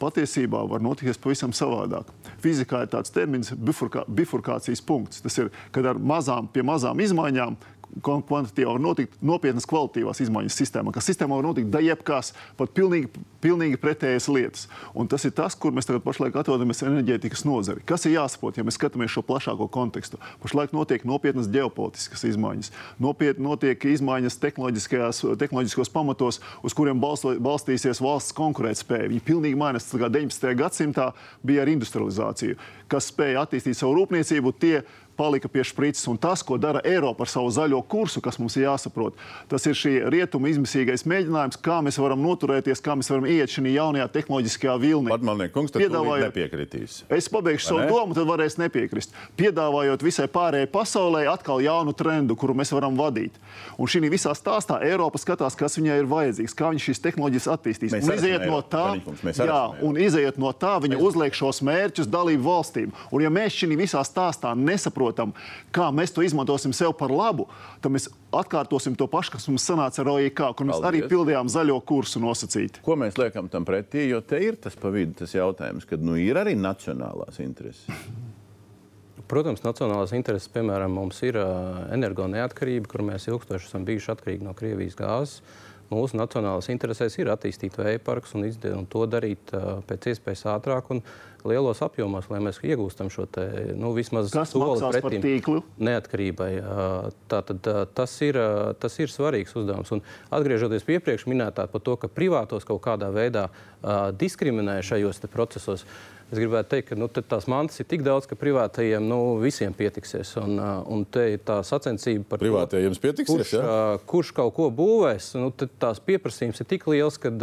Patiesībā var notikties pavisam savādāk. Fizikā ir tāds termins bifurkā, bifurkācijas punkts. Tas ir, kad ar mazām, pie mazām izmaiņām kvantitīvā, var notikt nopietnas kvalitīvās izmaiņas sistēmā, ka sistēmā var notikt jebkas, pat pilnīgi, pilnīgi pretējas lietas. Un tas ir tas, kur mēs tagad pašlaik atrodamies enerģētikas nozari. Kas ir jāsaprot, ja mēs skatāmies šo plašāko kontekstu? Pašlaik notiek nopietnas ģeopolitiskas izmaiņas, nopietni notiek izmaiņas tehnoloģiskos pamatos, uz kuriem balsto, balstīsies valsts konkurētspēja. Viņi pilnīgi mainās. 19. gadsimtā bija ar industrializāciju, kas spēja attīstīt savu rūpniecību. Tie palika pie sprites. Un tas, ko dara Eiropa ar savu zaļo kursu, kas mums ir jāsaprot, tas ir šī rietuma izmisīgais mēģinājums, kā mēs varam noturēties, kā mēs varam iet šajā jaunajā tehnoloģiskajā vilnī. Patmalnieks kungs, Piedāvājot... nepiekritīs. Es pabeigšu savu ne? domu, tad varēs nepiekrist. Piedāvājot visai pārējai pasaulē atkal jaunu trendu, kuru mēs varam vadīt. Un šī visā stāstā Eiropa skatās, kas viņai ir vajadzīgs, kā viņa šīs tehnoloģijas attīstīs. Mēs un iziet no tā, jā, un iziet no tā viņa uzliek šos mērķus dalību valstīm. Un ja mēs šī visā stāstā nesaprotam, saprotam, kā mēs to izmantosim sev par labu, tad mēs atkārtosim to pašu, kas mums sanāca ar OIK, kur mēs Paldies. arī pildījām zaļo kursu nosacīti. Ko mēs liekam tam pretī? Jo te ir tas pa vidu tas jautājums, kad nu, ir arī nacionālās intereses. Protams, nacionālās intereses, piemēram, mums ir uh, energo neatkarība, kur mēs ilgstoši esam bijuši atkarīgi no Krievijas gāzes. Mūsu nacionālās interesēs ir attīstīt vēja parkus un, un to darīt uh, pēc iespējas ātrāk. Un, uh, lielos apjomos, lai mēs iegūstam šo te, nu, vismaz soli pretim neatkarībai. Tātad, tas, ir, tas ir svarīgs uzdevums. Un atgriežoties pie iepriekš minētā par to, ka privātos kaut kādā veidā diskriminē šajos procesos. Es gribētu teikt, ka nu, tās mantas ir tik daudz, ka privātajiem nu, visiem pietiksies. Un, un te ir tā sacensība par privātajiem pietiksies. Kurš, ja? kurš kaut ko būvēs, nu, tās pieprasījums ir tik liels, kad,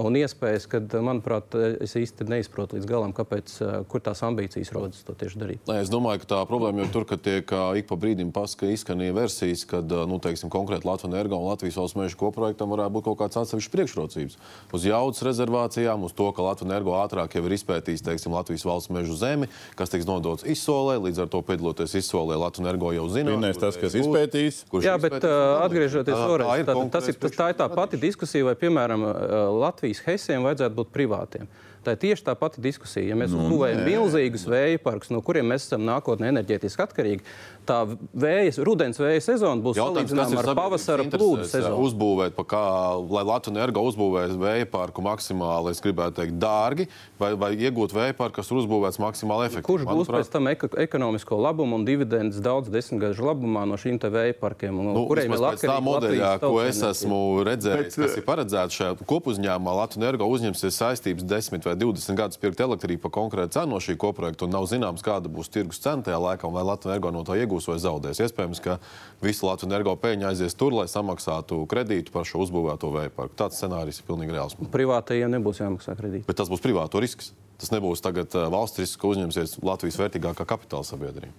un iespējas, ka, manuprāt, es īsti neizprotu līdz galam, kāpēc, kur tās ambīcijas rodas to tieši darīt. Nē, es domāju, ka tā problēma jau tur, ka tiek ik pa brīdim izskanīja versijas, kad nu, teiksim, konkrēti Latvijas energo un Latvijas valsts meža koprojektam varētu būt kaut kāds atsevišķs priekšrocības. Uz jaudas rezervācijām, uz to, ka Latvijas energo ātrāk jau ir izpētījis teiksim, Latvijas valsts mežu zemi, kas tiks nodots izsolē. Līdz ar to piedaloties izsolē, Latvijas energo jau zina. Pirmais tas, kas izpētīs. Jā, bet uh, atgriežoties vēlreiz, tā, tā, tas ir, tas, tā ir tā pati diskusija, vai, piemēram, Latvijas hesiem vajadzētu būt privātiem. Tā ir tieši tā pati diskusija. Ja mēs nu, uzbūvējam milzīgus vēja parkus, no kuriem mēs esam nākotnē enerģētiski atkarīgi, tā vējas, rudens vēja sezona būs salīdzināma ar pavasara plūdu sezonu. Uzbūvēt, kā, lai Latvijas energo uzbūvēs vēja parku maksimāli, es gribētu teikt, dārgi, vai, vai iegūt vēja parku, kas ir uzbūvēts maksimāli efektīvi. Kurš būs pēc tam eko, ekonomisko labumu un dividendes daudz desmitgažu labumā no šīm vēja parkiem? Nu, kuriem ir Latvijas modeļā, ko es esmu redzējis, Bet, kas ir paredzēts šajā kopuzņēmumā, Latvijas energo uzņemsies saistības 10 vai 20 gadus pirkt elektrību par konkrētu cenu no šī koprojekta, un nav zināms, kāda būs tirgus cena tajā laikā, vai Latvijas energo no tā iegūs vai zaudēs. Iespējams, ka visa Latvijas energo peļņa aizies tur, lai samaksātu kredītu par šo uzbūvēto vēja parku. Tāds scenārijs ir pilnīgi reāls. Privātajiem nebūs jāmaksā kredīti. Bet tas būs privāto risks. Tas nebūs tagad uh, valsts risks, ka uzņemsies Latvijas vērtīgākā kapitāla sabiedrība.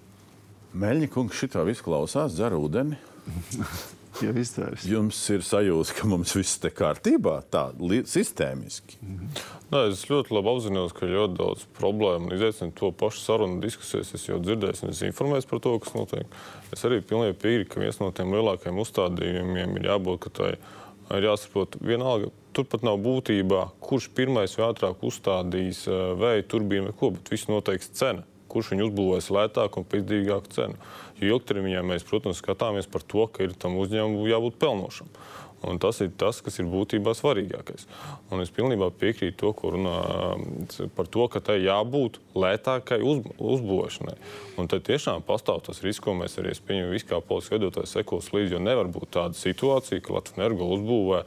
Meļņa kungs šitā visu klausās, dzer ūdeni. jau izcēlis. Jums ir sajūta, ka mums viss ir kārtībā, tā sistēmiski. Mm -hmm. Nē, es ļoti labi apzinos, ka ir ļoti daudz problēmu. Izaicinu to pašu sarunu diskusijas. Es jau dzirdēju, un es informēju par to, kas notiek. Es arī pilnīgi piekrītu, ka viens no tiem lielākajiem uzstādījumiem ir jābūt, ka tai ir jāsaprot vienalga. Turpat nav būtībā, kurš pirmais vai ātrāk uzstādīs eh, vēja turbīnu vai ko, bet viss noteiks cena kurš viņu uzbūvēs lētāk un par izdevīgāku cenu. Jo ilgtermiņā mēs, protams, skatāmies par to, ka ir tam uzņēmumam jābūt pelnošam. Un tas ir tas, kas ir būtībā svarīgākais. Un es pilnībā piekrītu to, ko runā par to, ka tai jābūt lētākai uz, uzbūvēšanai. Un tad tiešām pastāv tas risks, ko mēs arī pieņemam, kā politiski veidotāji sekos līdzi. Jo nevar būt tāda situācija, ka Latvijas energo uzbūvē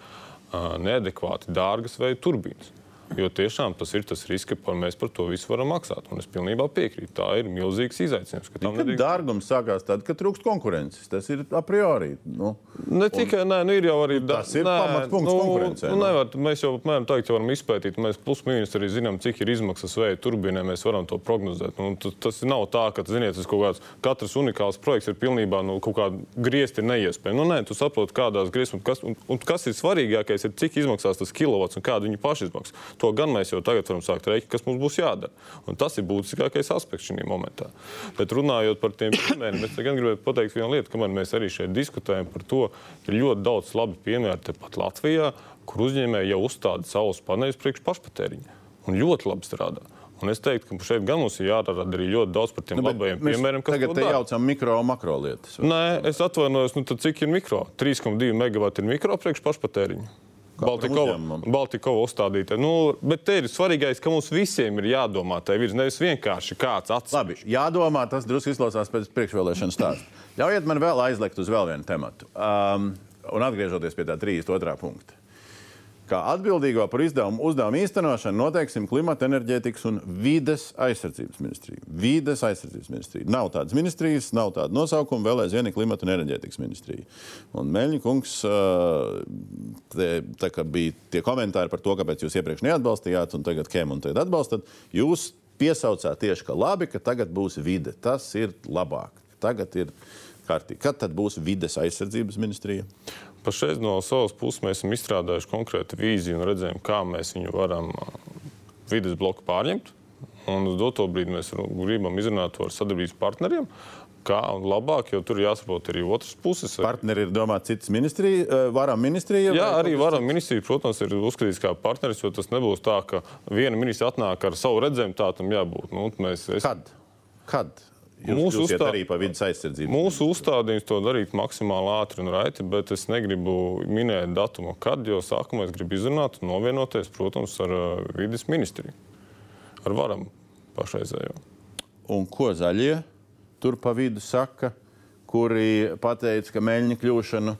neadekvāti dārgas vai turbīnas. Jo tiešām tas ir tas risks, ka mēs par to visu varam maksāt. Un es pilnībā piekrītu. Tā ir milzīgs izaicinājums. Tam nedrīkst... Dārgums sākās tad, kad trūkst konkurences. Tas ir a priori. Nu, ne tikai, nē, nu ir jau arī tas ir pamatpunkts nu, konkurencei. Nu, nu. Nevar, mēs jau apmēram tā varam izpētīt. Mēs plus mīnus arī zinām, cik ir izmaksas vēja turbīnai. Mēs varam to prognozēt. Nu, tas, nav tā, ka ziniet, tas kaut kāds katrs unikāls projekts ir pilnībā nu, kaut kāda griezti neiespējama. Nu, nē, tu saproti, kādās grieztās, kas, un, un kas ir svarīgākais, ir cik izmaksās tas kilovats un kāda viņa pašizmaksas. To gan mēs jau tagad varam sākt rēķināt, kas mums būs jādara. Un tas ir būtiskākais aspekts šajā momentā. Bet runājot par tiem piemēriem, es gan gribētu pateikt vienu lietu, kamēr mēs arī šeit diskutējam par to, ka ir ļoti daudz labi piemēri tepat Latvijā, kur uzņēmēji jau uzstāda saules paneļus priekš pašpatēriņa un ļoti labi strādā. Un es teiktu, ka šeit gan mums ir jārada arī ļoti daudz par tiem Nu, labajiem piemēriem, kas tagad dara. jaucam mikro un makro lietas. Nē, es atvainojos, nu tad cik ir mikro? 3,2 megawati ir mikro priekš pašpatēriņa. Baltikova. Baltikova uzstādīta. Nu, bet te ir svarīgais, ka mums visiem ir jādomā tā virs, nevis vienkārši kāds atsevišķs. Labi, jādomā, tas drusku izklausās pēc priekšvēlēšana stāsta. Ļaujiet man vēl aizliegt uz vēl vienu tematu. Um, un atgriežoties pie tā 32. punkta. Kā atbildīgo par izdevumu, uzdevumu īstenošanu noteiksim klimata, enerģētikas un vides aizsardzības ministriju. Vides aizsardzības ministrija. Nav tādas ministrijas, nav tāda nosaukuma, vēl aizvien ir klimata un enerģētikas ministrija. Un Meļņa kungs, ā, te, tā kā bija tie komentāri par to, kāpēc jūs iepriekš neatbalstījāt, un tagad ķēmu un tagad atbalstat, jūs piesaucāt tieši, ka labi, ka tagad būs vide. Tas ir labāk. Tagad ir kārtīgi. Kad tad būs vides aizsardzības ministrija? Pašreiz no savas puses mēs esam izstrādājuši konkrētu vīziju un redzējumu, kā mēs viņu varam ā, vides bloku pārņemt. Un uz doto brīdi mēs gribam izrunāt to ar sadarbības partneriem. Kā labāk, jo tur jāsaprot arī otras puses. Partneri ir domāti citas ministrija, ā, varam ministrija. Jā, arī varam ministrija, protams, ir uzskatīts kā partneris, jo tas nebūs tā, ka viena ministra atnāk ar savu redzējumu, tā tam jābūt. Nu, mēs, es, Kad? Kad? Jūs Mūsu mūsu uzstā- arī par vidas aizsardzību. Mūsu uzstādījums to darīt maksimāli ātri un raiti, bet es negribu minēt datumu, kad, jo sākumā es gribu izrunāt un novienoties, protams, ar uh, vidas ministriju. Ar varam pašreizējo. Un ko zaļie tur pa vidu saka, kuri pateica, ka Meļņa kļūšanu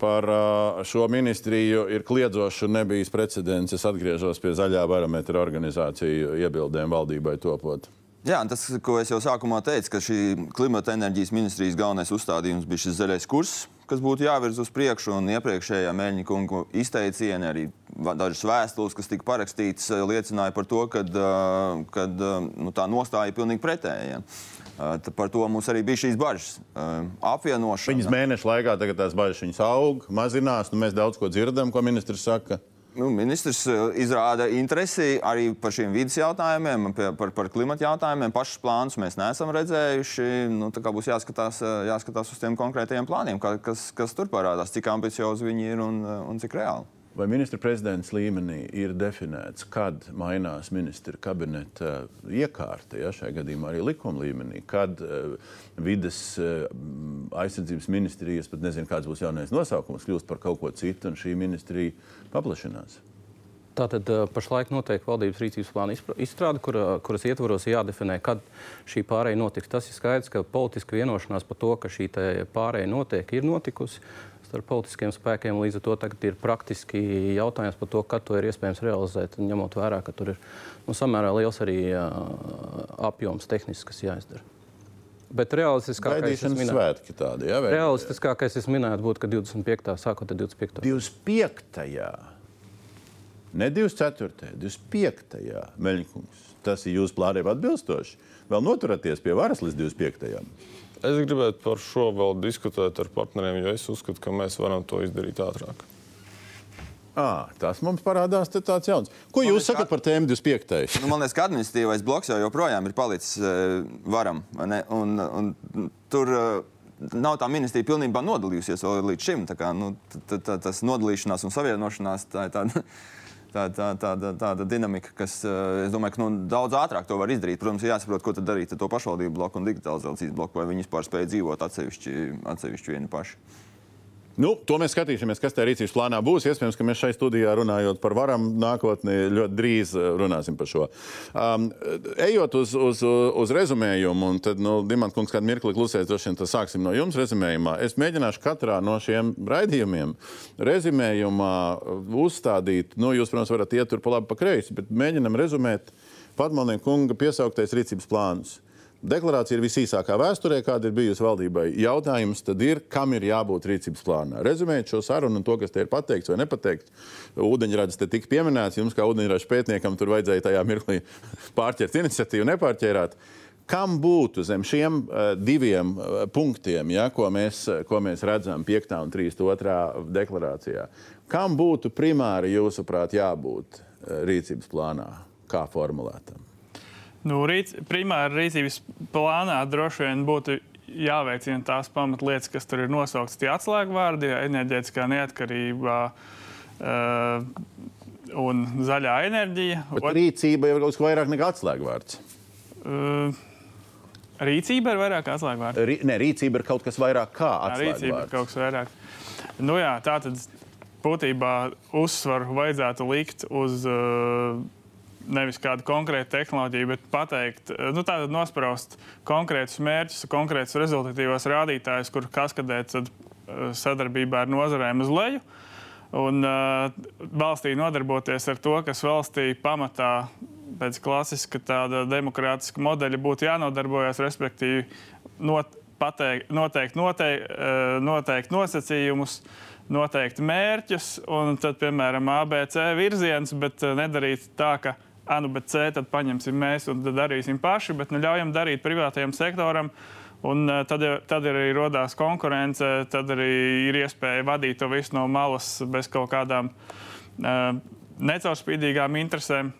par ā, šo ministriju ir kliedzoši un nebijis precedents. Es atgriežos pie zaļā barometra organizāciju iebildēm valdībai topot. Jā, tas, ko es jau sākumā teicu, ka šī klimata enerģijas ministrijas galvenais uzstādījums bija šis zaļais kurs, kas būtu jāvirz uz priekšu. Un iepriekšējā mēģņa kungu izteicieni, arī dažas vēstules, kas tika parakstītas, eh, liecināja par to, ka nu, tā nostāja ir pilnīgi pretēja. Eh, Par to mums arī bija šīs bažas. Eh, Apvienošana. Viņas mēnešu laikā tagad tās bažas viņas aug, mazinās. Nu, mēs daudz ko dzirdam, ko ministrs saka. Nu, ministrs eh, izrāda interesi arī par šiem vidas jautājumiem, par, par klimata jautājumiem. Pašus plānus mēs neesam redzējuši. Nu, būs jāskatās, eh, jāskatās uz tiem konkrētajiem plāniem, kas, kas tur parādās, cik ambiciozi viņi ir un, eh, un cik reāli. Vai ministra prezidents līmenī ir definēts, kad mainās ministra kabineta iekārta, ja šajā gadījumā arī likuma līmenī, kad uh, vides uh, aizsardzības ministrijas, pat nezinu, kāds būs jaunais nosaukums, kļūst par kaut ko citu, un šī ministrija paplašinās? Tātad eh, pašlaik notiek valdības rīcības plāna izstrāde, kura, kuras ietvaros jādefinē, kad šī pārēja notiks. Tas ir skaidrs, ka politiska vienošanās par to, ka šī pārēja notiek, ir notikusi starp politiskiem spēkiem. Līdz ar to tagad ir praktiski jautājums par to, kad to ir iespējams realizēt, ņemot vērā, ka tur ir nu, samērā liels arī apjoms tehnisks, kas jāizdara. Bet realistiskākais, minētu, svētki tādi, ja? realistiskākais es minētu, būtu, ka 25. sākot ar 25. 25. Ne 24. 25. Meļņkungs. Tas ir jūsu plāniem atbilstoši. Vēl noturaties pie varas līdz 25. Es gribētu par šo vēl diskutēt ar partneriem, jo es uzskatu, ka mēs varam to izdarīt ātrāk. À, tas mums parādās tāds jauns. Ko jūs liekas, sakat par tēmu 25. Nu, man liekas, ka administratīvais bloks jau joprojām ir palicis uh, varam. vai ne? Un, un, tur uh, nav tā ministrija pilnībā nodalījusies līdz šim. Tā kā, nu, t- t- t- tas nodalīšanās un savienošanās tā ir tāda. Tā, tā, tāda, tāda dinamika, kas, uh, es domāju, ka nu, daudz ātrāk to var izdarīt. Protams, ir jāsaprot, ko tad darīt ar to pašvaldību bloku un digitalizācijas bloku, vai viņi vispār spēj dzīvot atsevišķi, atsevišķi vieni paši. Nu, to mēs skatīsimies, kas tajā rīcības plānā būs. Iespējams, ka mēs šai studijā runājot par varam nākotnē, ļoti drīz eh, runāsim par šo. Um, ejot uz, uz, uz rezumējumu, un tad, nu, Dimants kungs, kādu mirkli klusēs, droši vien sāksim no jums rezumējumā. Es mēģināšu katrā no šiem raidījumiem rezumējumā uzstādīt, nu, jūs, protams, varat iet tur pa labi, pa kreisi, bet mēģinam rezumēt Padmalnieka kunga piesauktais rīcības plāns. Deklarācija ir visīsākā vēsturē, kāda ir bijusi valdībai. Jautājums tad ir, kam ir jābūt rīcības plānā. Rezumējot šo sarunu un to, kas te ir pateikts vai nepateikts, ūdeņrads te tika pieminēts. Jums, kā ūdeņrads pētniekam, tur vajadzēja tajā mirklī pārķert iniciatīvu, nepārķērāt. Kam būtu zem šiem uh, diviem uh, punktiem, ja, ko, mēs, ko mēs redzam 5. un 32. deklarācijā? Kam būtu primāri, jūsuprāt, jābūt uh, rīcības plānā, kā formulētam? Nu, rīc, primāri rīcības plānā droši vien būtu jāveicina tās pamatlietas, kas tur ir nosauktas tie atslēgvārdi, enerģētiskā neatkarība, uh, un zaļā enerģija. Bet rīcība jau ir kaut kas vairāk nekā atslēgvārds. Uh, rīcība ir vairāk atslēgvārds. Rī, ne, rīcība ir kaut kas vairāk kā Jā, rīcība ir atslēgvārds. kaut kas vairāk. Nu, jā, tā tad būtībā uzsvaru vajadzētu likt uz uh, nevis kādu konkrētu tehnoloģiju, bet pateikt, uh, nu, tātad nospraust konkrētus mērķus, konkrētus rezultatīvos rādītājus, kur kaskadēt uh, sadarbībā ar nozarēm uz leju. Un uh, valstī nodarboties ar to, kas valstī pamatā pēc klasiska tāda demokrātiska modeļa būtu jānodarbojas, respektīvi not, pateikt, noteikt, noteik, uh, noteikt nosacījumus, noteikt mērķus, un tad, piemēram, ABC virziens, bet nedarīt tā, ka nu, bet C tad paņemsim mēs un darīsim paši, bet nu, ļaujam darīt privātajam sektoram. Un, uh, tad, tad arī radās konkurence, tad arī ir iespēja vadīt to visu no malas bez kaut kādām uh, necaurspīdīgām interesēm.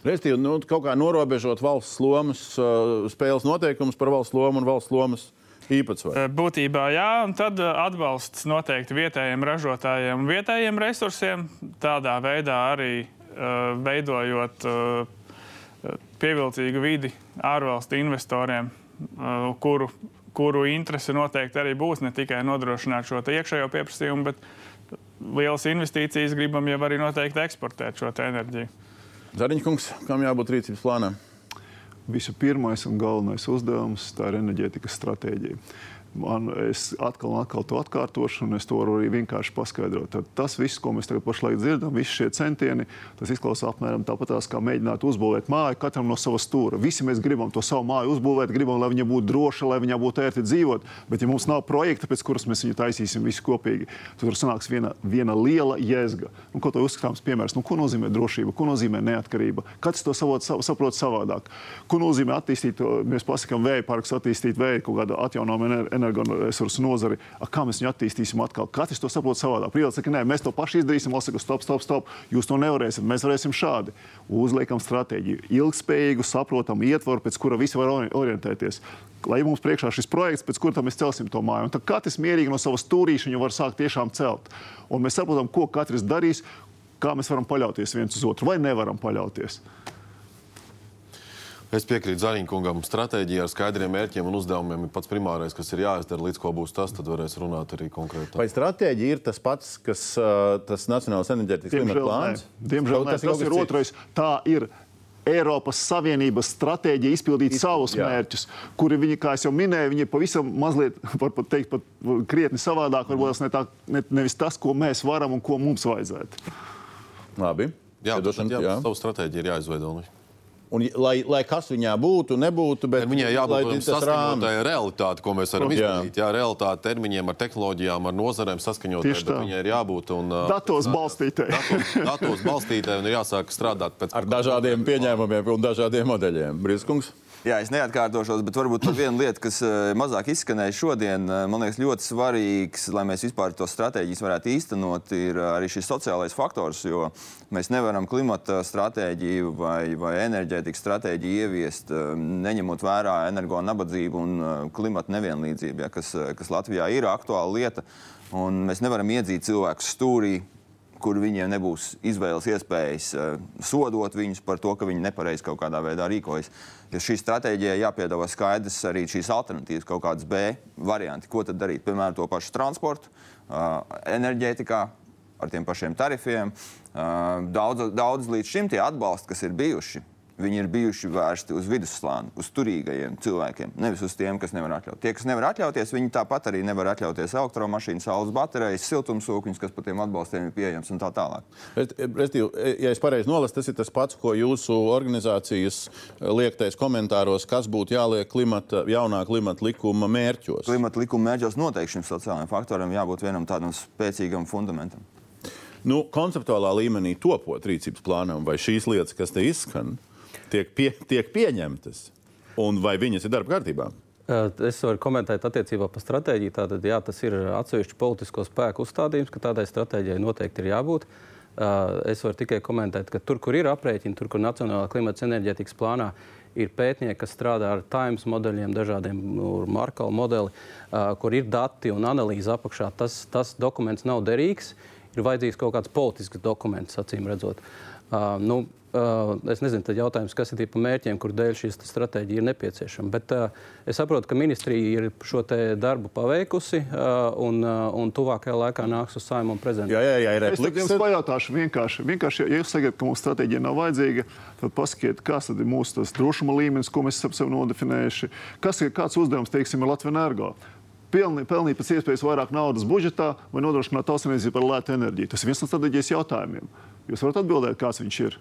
Respektīvi, nu, kaut kā norobežot valsts lomas, uh, spēles noteikumus par valsts lomu un valsts lomas īpatsvaru. Eh, Būtībā jā, un tad eh, atbalsts noteikti vietējiem ražotājiem un vietējiem resursiem. Tādā veidā arī veidojot uh, pievilcīgu vidi ārvalstu investoriem, uh, kuru, kuru interese noteikti arī būs ne tikai nodrošināt šo iekšējo pieprasījumu, bet lielas investīcijas gribam jau arī noteikti eksportēt šo enerģiju. Zariņkungs, kam jābūt rīcības plānam? Visu pirmais un galvenais uzdevums tā ir enerģētikas stratēģija. Man, es atkal un atkal to atkārtošu, un es to varu arī vienkārši paskaidrot. Tad tas viss, ko mēs tagad pašlaik dzirdam, visi šie centieni, tas izklausās apmēram tāpat, kā mēģināt uzbūvēt māju katram no sava stūra. Visi mēs gribam to savu māju uzbūvēt, gribam, lai viņa būtu droša, lai viņā būtu ērti dzīvot. Bet, ja mums nav projekta, pēc kuras mēs viņu taisīsim visi kopīgi, tad tur sanāks viena, viena liela jēzga. Nu, ko to uzskatāms piemērs? Nu, ko nozīmē drošība, ko nozīmē neatkarība? Katrs to savot, sa- saprot savādāk. Ko nozīmē attīstīt, mēs pasakām, vēja parks, attīstīt vēja kaut kādu atjaunojumu energoresursu nozari. A, kā mēs viņu attīstīsim atkal? Katrs to saprot savādāk. Privāts saka, nē, mēs to paši izdarīsim. Valsts saka, stop, stop, stop. Jūs to nevarēsiet. Mēs varēsim šādi. Uzliekam stratēģiju, ilgspējīgu, saprotamu ietvaru, pēc kura visi var ori- orientēties. Lai mums priekšā šis projekts, pēc kura mēs celsim to māju. Un tad katrs mierīgi no savas stūrīša var sākt tiešām celt. Un mēs saprotam, ko katrs darīs, kā mēs varam paļauties viens uz otru vai nevaram paļauties. Es piekrītu Zariņkungam. Stratēģija ar skaidriem mērķiem un uzdevumiem ir pats primārais, kas ir jāizdara. Līdz ko būs tas, tad varēs runāt arī konkrēti. Vai stratēģija ir tas pats, kas uh, tas Nacionālais enerģētikas klimata plāns? nē. Diemžēl nē. tas ir tas ir otrais. Tā ir. Eiropas Savienības stratēģija izpildīt Izpild- savus jā. mērķus, kuri, viņi, kā jau minēju, viņi ir pavisam mazliet, var pat teikt, pat krietni savādāk. Varbūt tas ne tā, ne, nevis tas, ko mēs varam un ko mums vajadzētu. Labi. Jā, Piedošana, jā, jā. savu stratēģiju ir jāizveido. nu. Un, lai, lai kas viņā būtu, nebūtu, bet Viņai jābūt saskaņotai realitāti, ko mēs varam izdarīt. Jā, realitāti termiņiem, ar tehnoloģijām, ar nozarēm saskaņotai. Viņai ir jābūt un, uh, Datos balstītē. datos, datos balstītai un ir jāsāk strādāt pēc ar dažādiem pieņēmumiem un dažādiem modeļiem. Brīskungs. Jā, es neatkārtošos, bet varbūt par vienu lietu, kas eh, mazāk izskanēja šodien, eh, man liekas, ļoti svarīgs, lai mēs vispār to stratēģijas varētu īstenot, ir eh, arī šis sociālais faktors. Jo mēs nevaram klimata stratēģiju vai, vai enerģētikas stratēģiju ieviest, neņemot vērā energo nabadzību un klimata nevienlīdzību, ja, kas, kas Latvijā ir aktuāla lieta. Un mēs nevaram iedzīt cilvēkus stūrī, kur viņiem nebūs izvēles iespējas eh, sodot viņus par to, ka viņi nepareizi kaut kādā veidā rīkojas. Jo šī stratēģija jāpiedāvā skaidrs arī šīs alternatīvas, kaut kādas B varianti, ko tad darīt. Piemēram, to pašu transportu, eh, enerģētikā, ar tiem pašiem tarifiem. Eh, Daudz, daudz līdz šim tie atbalsti, kas ir bijuši, viņi ir bijuši vērsti uz vidusslāni, uz turīgajiem cilvēkiem, nevis uz tiem, kas nevar atļauties. Tie, kas nevar atļauties, viņi tāpat arī nevar atļauties elektromašīnas, saules baterijas, siltumsūkņus, kas par tiem atbalstiem ir pieejams un tā tālāk. Restīvi, ja es pareizi nolasu, tas ir tas pats, ko jūsu organizācijas liektais komentāros, kas būtu jāliek klimata, jaunā klimata likuma mērķos. Klimata likuma mērķos noteikti šim sociālajiem faktoram jābūt vienam tādam spēcīgam fundamentam. Nu, konceptuālā līmenī topot rīcības plānam, vai šīs lietas, kas te izskan, tiek, pie, tiek pieņemtas, un vai viņas ir darba kārtībā? Es varu komentēt attiecībā par stratēģiju. Tātad, jā, tas ir atsevišķi politisko spēku uzstādījums, ka tādai stratēģijai noteikti ir jābūt. Es varu tikai komentēt, ka tur, kur ir aprēķini, tur, kur Nacionālā klimata enerģētikas plānā ir pētnieki, kas strādā ar Times modeļiem, dažādiem nu, Markala modeli, kur ir dati un analīze apakšā, tas, tas dokuments nav derīgs. ir vajadzīgs kaut kāds politisks dokuments, acīm redzot. Uh, nu, Uh, es nezinu, tad jautājums, kas ir tie mērķiem, kur dēļ šī stratēģija ir nepieciešama. Bet uh, es saprotu, ka ministrija ir šo darbu paveikusi uh, un, uh, un tuvākajā laikā nāks uz saimnu un prezentāciju. Jā, jā, jā, ir Es jums pajautāšu vienkārši, vienkārši, ja jūs sakat, ka mūsu stratēģija nav vajadzīga, tad pasakiet, kas tad ir mūsu drošuma līmenis, ko mēs esam sev nodefinējuši. Kas ir kāds uzdevums, teiksim, Latvijas energo? pelnīt, pelnīt pēc iespējas vairāk naudas budžetā vai nodrošināt tautsēmniecību par lētu enerģiju. Tas ir viens no strateģijas jautājumiem. Jūs varat atbildēt, kāds viņš ir.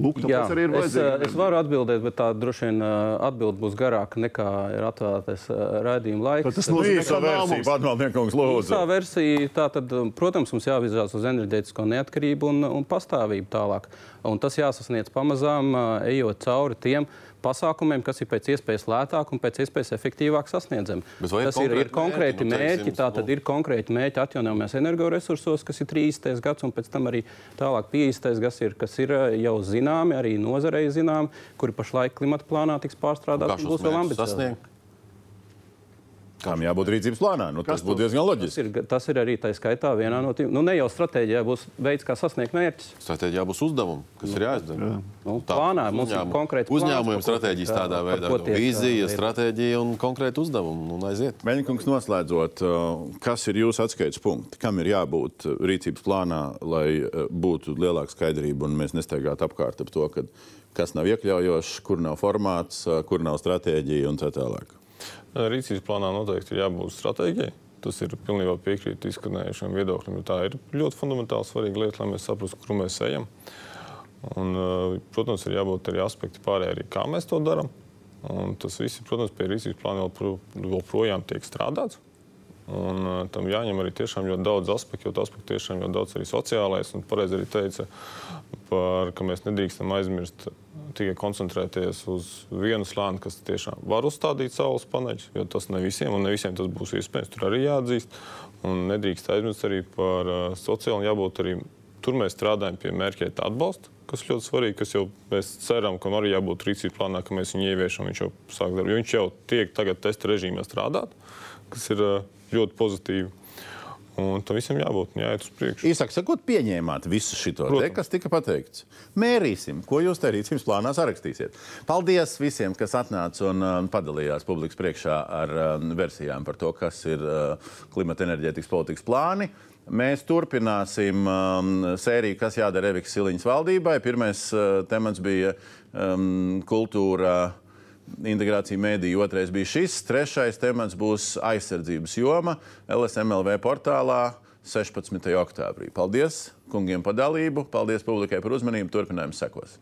Lūk, Jā, arī ir es, vajadzīga. es varu atbildēt, bet tā droši vien uh, atbild būs garāka nekā ir atvēlētais uh, raidījuma laiks. Tad tas nozīmē, ka versija, Padmalniekungs, lūdzu. Tā versija, tā tad, um, protams, mums jāvirzās uz enerģētisko neatkarību un, un pastāvību tālāk. Un tas jāsasniedz pamazām, uh, ejot cauri tiem pasākumiem, kas ir pēc iespējas lētāk un pēc iespējas efektīvāk sasniedzami. Vai ir Tas ir, ir konkrēti mērķi? Nu, mērķi, teiksim, tā tad nu- ir konkrēti mērķi atjaunojamās energoresursos, kas ir 30. gads, un pēc tam arī tālāk 50. gads, ir, kas ir uh, jau zināmi, arī nozarei zināmi, kuri pašlaik klimata plānā tiks pārstrādāti un būs vēl ambiciozāki. Kam jābūt rīcības plānā? Nu, tas būtu diezgan Tas loģiski. ir, tas ir arī tā skaitā vienā no tiem. Nu, ne jau stratēģijā būs veids, kā sasniegt mērķus. Stratēģijā būs uzdevumi, kas ir jāizdara. Nu, Tā, plānā mums ir uzņēmumu- konkrēts plāns, Uzņēmumiem par ko stratēģijas tādā veidā ko nu, vīzija, ir- stratēģija un konkrēti uzdevumi. Un aiziet. Meņķis noslēdzot, uh, kas ir jūsu atskaites punkti? Kam ir jābūt uh, rīcības plānā, lai uh, būtu lielāka skaidrība un mēs nestaigātu apkārt ap to, ka kas nav iekļaujošs, kur nav formāts, kur nav stratēģija un tā tālāk? Rīcības plānā noteikti ir jābūt stratēģijai. Tas ir pilnībā piekrīt izskanējušiem viedokļiem. jo Tā ir ļoti fundamentāli svarīga lieta, lai mēs saprastu, kur mēs ejam. Un, eh, protams, ir jābūt arī aspekti pārējai, arī kā mēs to darām. Un tas viss, protams, pie rīcības plāna joprojām tiek strādāts. Un, uh, tam jāņem arī tiešām ļoti daudz aspektu, jo tas aspekts tiešām ļoti daudz arī sociālais. Un pareizi arī teica, par, ka mēs nedrīkstam aizmirst tikai koncentrēties uz vienu slāni, kas tiešām var uzstādīt saules paneļus, jo tas ne visiem, un ne visiem tas būs iespējams. Tur arī jāatzīst. Un nedrīkst aizmirst arī par uh, sociālu, jābūt arī tur mēs strādājam pie mērķēta atbalsta, kas ļoti svarīgi, kas jau mēs ceram, ka arī jābūt rīcības plānā, ka mēs viņu ieviešam, viņš jau sāk darbu. Viņš jau tiek tagad testa režīmā strādāt, kas ir uh, ļoti pozitīvi. Un tam visam jābūt, jāiet uz priekšu. Īsāk sakot, pieņēmāt visu šo te, kas tika pateikts. Mērīsim, ko jūs te rīcības plānā sarakstīsiet. Paldies visiem, kas atnāca un uh, padalījās publikas priekšā ar uh, versijām par to, kas ir uh, klimata enerģētikas politikas plāni. Mēs turpināsim um, sēriju, kas jādara Eviks Siliņas valdībai. Pirmais uh, temats bija um, kultūra. Integrācija mēdīja, otrais bija šis, trešais temats būs aizsardzības joma LSMLV portālā 16. oktobrī. Paldies kungiem par dalību, paldies publikai par uzmanību, turpinājums sekos.